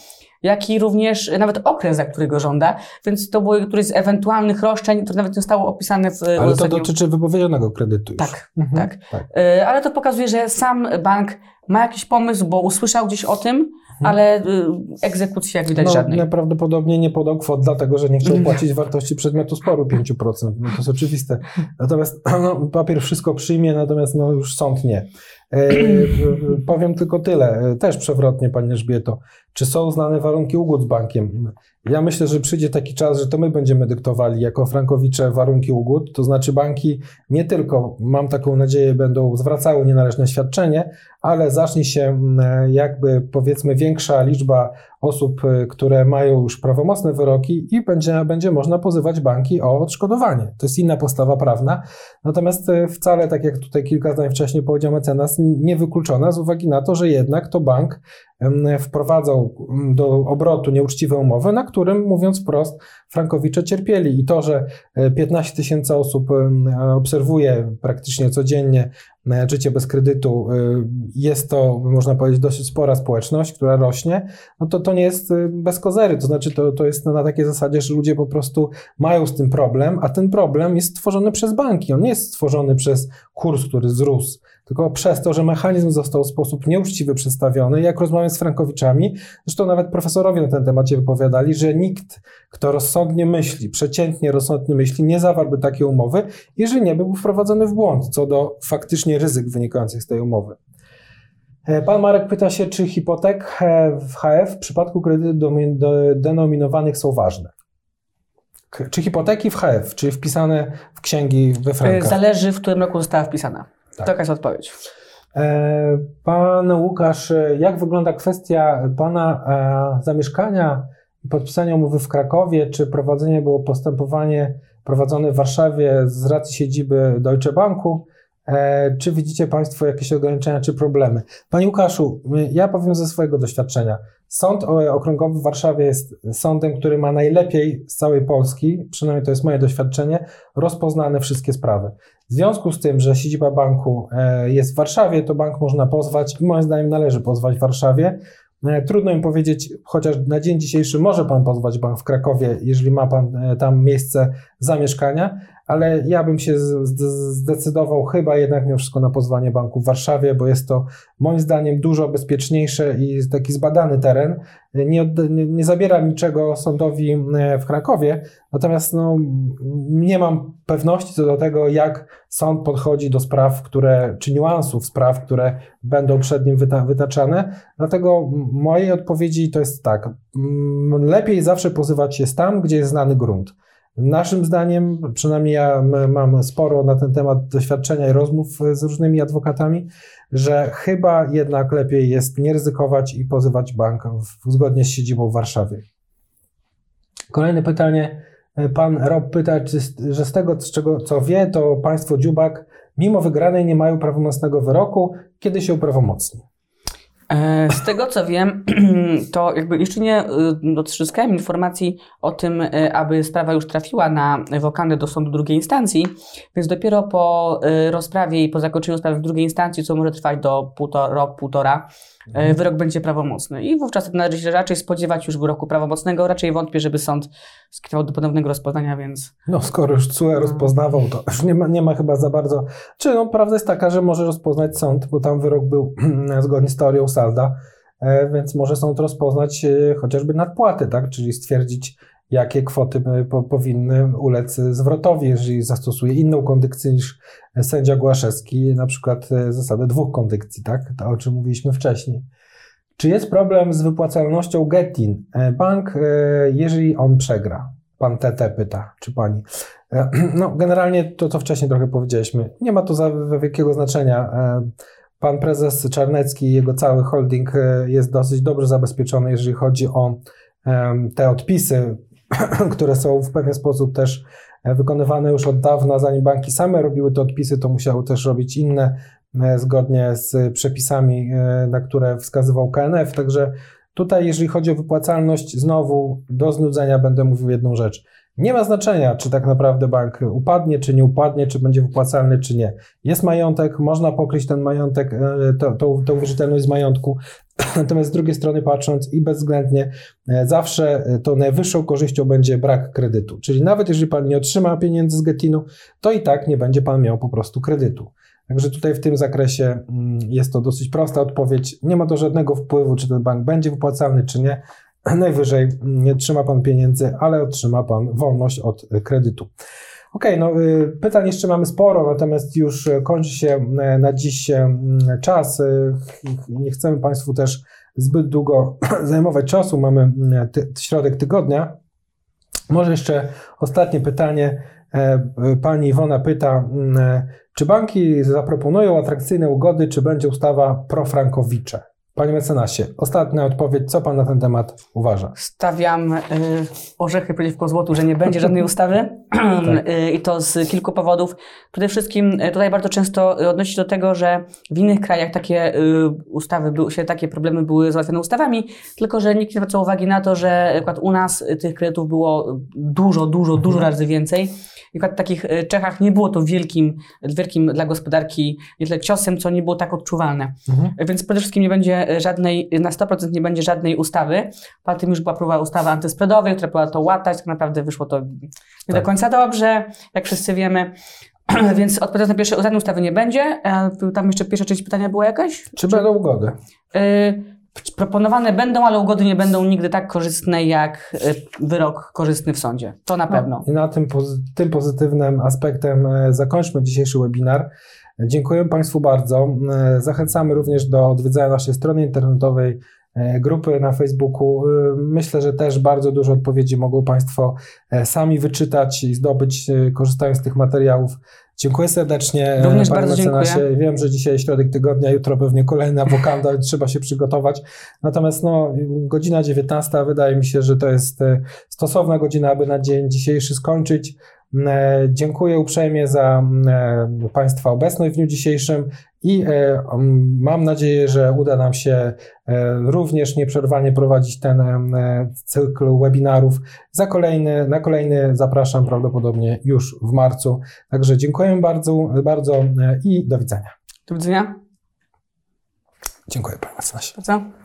jak i również nawet okres, za którego żąda, więc to było któreś z ewentualnych roszczeń, które nawet nie zostało opisane w Ale to dotyczy wypowiedzianego kredytu już. Tak, mhm, tak. tak. E, ale to pokazuje, że sam bank ma jakiś pomysł, bo usłyszał gdzieś o tym. Ale y, egzekucji jak widać no, żadnej. Najprawdopodobniej nie podał kwot, dlatego że nie chciał mhm. płacić wartości przedmiotu sporu 5%. No to jest oczywiste. Natomiast no, papier wszystko przyjmie, natomiast no, już sąd nie. Powiem tylko tyle, też przewrotnie, Pani Elżbieto. Czy są znane warunki ugód z bankiem? Ja myślę, że przyjdzie taki czas, że to my będziemy dyktowali jako frankowicze warunki ugód, to znaczy banki nie tylko, mam taką nadzieję, będą zwracały nienależne świadczenie, ale zacznie się mm, jakby powiedzmy większa liczba osób, y, które mają już prawomocne wyroki i będzie, będzie można pozywać banki o odszkodowanie. To jest inna postawa prawna. Natomiast y, wcale, tak jak tutaj kilka zdań wcześniej powiedział mecenas, niewykluczona z uwagi na to, że jednak to bank wprowadzał do obrotu nieuczciwe umowy, na którym, mówiąc wprost, frankowicze cierpieli. I to, że 15 e, tysięcy osób obserwuje praktycznie codziennie życie bez kredytu, e, jest to, można powiedzieć, dosyć spora społeczność, która rośnie, no to to nie jest bez kozery. To znaczy, to, to jest na takiej zasadzie, że ludzie po prostu mają z tym problem, a ten problem jest stworzony przez banki. On nie jest stworzony przez kurs, który wzrósł tylko przez to, że mechanizm został w sposób nieuczciwy przedstawiony. Jak rozmawiam z frankowiczami, zresztą nawet profesorowie na ten temat się wypowiadali, że nikt, kto rozsądnie myśli, przeciętnie rozsądnie myśli, nie zawarłby takiej umowy, jeżeli nie byłby wprowadzony w błąd co do faktycznie ryzyk wynikających z tej umowy. E, pan Marek pyta się, czy hipotek e, w HF w przypadku kredytów denominowanych są ważne. Czy hipoteki w HF, czy wpisane w księgi we frankach? Zależy, w którym roku została wpisana. Tak. Taka jest odpowiedź. E, pan Łukasz, jak wygląda kwestia Pana e, zamieszkania i podpisania umowy w Krakowie? Czy prowadzenie było postępowanie prowadzone w Warszawie z racji siedziby Deutsche Banku? E, czy widzicie Państwo jakieś ograniczenia czy problemy? Panie Łukaszu, ja powiem ze swojego doświadczenia. Sąd Okręgowy w Warszawie jest sądem, który ma najlepiej z całej Polski, przynajmniej to jest moje doświadczenie, rozpoznane wszystkie sprawy. W związku z tym, że siedziba banku e, jest w Warszawie, to bank można pozwać i moim zdaniem należy pozwać w Warszawie. E, trudno im powiedzieć, chociaż na dzień dzisiejszy może pan pozwać bank w Krakowie, jeżeli ma pan tam miejsce zamieszkania, ale ja bym się zdecydował chyba jednak mimo wszystko na pozwanie banku w Warszawie, bo jest to moim zdaniem dużo bezpieczniejsze i taki zbadany teren. Nie, nie, nie zabiera niczego sądowi e, w Krakowie, natomiast no, nie mam pewności co do tego, jak sąd podchodzi do spraw, które, czy niuansów spraw, które będą przed nim wyta, wytaczane. Dlatego mojej odpowiedzi to jest tak, lepiej zawsze pozywać się tam, gdzie jest znany grunt. Naszym zdaniem, przynajmniej ja mam sporo na ten temat doświadczenia i rozmów z różnymi adwokatami, że chyba jednak lepiej jest nie ryzykować i pozywać bank w, zgodnie z siedzibą w Warszawie. Kolejne pytanie. Pan Rob pyta, czy, że z tego, z czego co wie, to państwo Dziubak, mimo wygranej, nie mają prawomocnego wyroku. Kiedy się uprawomocni? E, z tego co wiem, to jakby jeszcze nie y, informacji o tym, y, aby sprawa już trafiła na wokandę do sądu drugiej instancji, więc dopiero po y, rozprawie i po zakończeniu sprawy w drugiej instancji, co może trwać do półtora, półtora, mhm. wyrok będzie prawomocny. I wówczas należy się raczej spodziewać już wyroku prawomocnego. Raczej wątpię, żeby sąd skierował do ponownego rozpoznania, więc. No, skoro już CUE rozpoznawał, to już nie ma, nie ma chyba za bardzo. Czy no, prawda jest taka, że może rozpoznać sąd, bo tam wyrok był zgodnie z teorią Salda, e, więc może sąd rozpoznać e, chociażby nadpłaty, tak? Czyli stwierdzić, jakie kwoty po, powinny ulec zwrotowi, jeżeli zastosuje inną kondykcję niż sędzia Głaszewski, na przykład e, zasadę dwóch kondykcji, tak? To, o czym mówiliśmy wcześniej. Czy jest problem z wypłacalnością Getin? E, bank, e, jeżeli on przegra, pan TT pyta, czy pani. No, generalnie to, co wcześniej trochę powiedzieliśmy, nie ma to za wielkiego znaczenia. Pan prezes Czarnecki i jego cały holding jest dosyć dobrze zabezpieczony, jeżeli chodzi o te odpisy które są w pewien sposób też e, wykonywane już od dawna, zanim banki same robiły te odpisy, to musiały też robić inne e, zgodnie z przepisami, e, na które wskazywał KNF. Także tutaj, jeżeli chodzi o wypłacalność, znowu do znudzenia będę mówił jedną rzecz. Nie ma znaczenia, czy tak naprawdę bank upadnie, czy nie upadnie, czy będzie wypłacalny, czy nie. Jest majątek, można pokryć ten majątek, tą, tą, tą wierzytelność z majątku. Natomiast z drugiej strony patrząc i bezwzględnie, e, zawsze e, to najwyższą korzyścią będzie brak kredytu. Czyli nawet jeżeli pan nie otrzyma pieniędzy z Getinu, to i tak nie będzie pan miał po prostu kredytu. Także tutaj w tym zakresie mm, jest to dosyć prosta odpowiedź. Nie ma to żadnego wpływu, czy ten bank będzie wypłacalny, czy nie. Najwyżej nie trzyma pan pieniędzy, ale otrzyma pan wolność od kredytu. Okej, no y, pytań jeszcze mamy sporo, natomiast już kończy się y, na dziś y, czas. Nie chcemy Państwu też zbyt długo zajmować czasu. Mamy ty, środek tygodnia. Może jeszcze ostatnie pytanie. E, Pani Iwona pyta, czy banki zaproponują atrakcyjne ugody, czy będzie ustawa profrankowicze? Panie mecenasie, ostatnia odpowiedź. Co Pan na ten temat uważa? Stawiam y, orzechy przeciwko złotu, że nie będzie żadnej ustawy Tak. y, i to z kilku powodów. Przede wszystkim y, tutaj bardzo często y, odnosi się do tego, że w innych krajach takie y, ustawy, były, się takie problemy były załatwione ustawami, tylko że nikt nie zwracał uwagi na to, że przykład u nas tych kredytów było dużo, dużo, dużo Mhm. razy więcej. W takich y, Czechach nie było to wielkim, wielkim dla gospodarki nie tyle ciosem, co nie było tak odczuwalne. Mhm. Więc przede wszystkim nie będzie e, żadnej, na 100% nie będzie żadnej ustawy. Poza tym już była próba ustawy antyspreadowej, która próbowała to łatać. Tak naprawdę wyszło to nie Tak. do końca dobrze, jak wszyscy wiemy. Więc odpowiadając na pierwsze, żadnej ustawy nie będzie. E, Tam jeszcze pierwsza część pytania była jakaś? Czy będą ugody? Y, Proponowane będą, ale ugody nie będą nigdy tak korzystne jak y, wyrok korzystny w sądzie. To na pewno. I na tym, tym pozytywnym aspektem e, zakończmy dzisiejszy webinar. Dziękuję Państwu bardzo. E, Zachęcamy również do odwiedzania naszej strony internetowej, e, grupy na Facebooku. E, Myślę, że też bardzo dużo odpowiedzi mogą Państwo e, sami wyczytać i zdobyć, e, korzystając z tych materiałów. Dziękuję serdecznie. Również panie bardzo mecenasie. dziękuję. Wiem, że dzisiaj środek tygodnia, jutro pewnie kolejna wokanda, trzeba się przygotować. Natomiast no, godzina 19 wydaje mi się, że to jest e, stosowna godzina, aby na dzień dzisiejszy skończyć. E, Dziękuję uprzejmie za e, Państwa obecność w dniu dzisiejszym i e, mam nadzieję, że uda nam się e, również nieprzerwanie prowadzić ten e, cykl webinarów. Za kolejny, na kolejny zapraszam prawdopodobnie już w marcu. Także dziękuję bardzo, bardzo i do widzenia. Do widzenia. Dziękuję Panie mecenasie. Bardzo.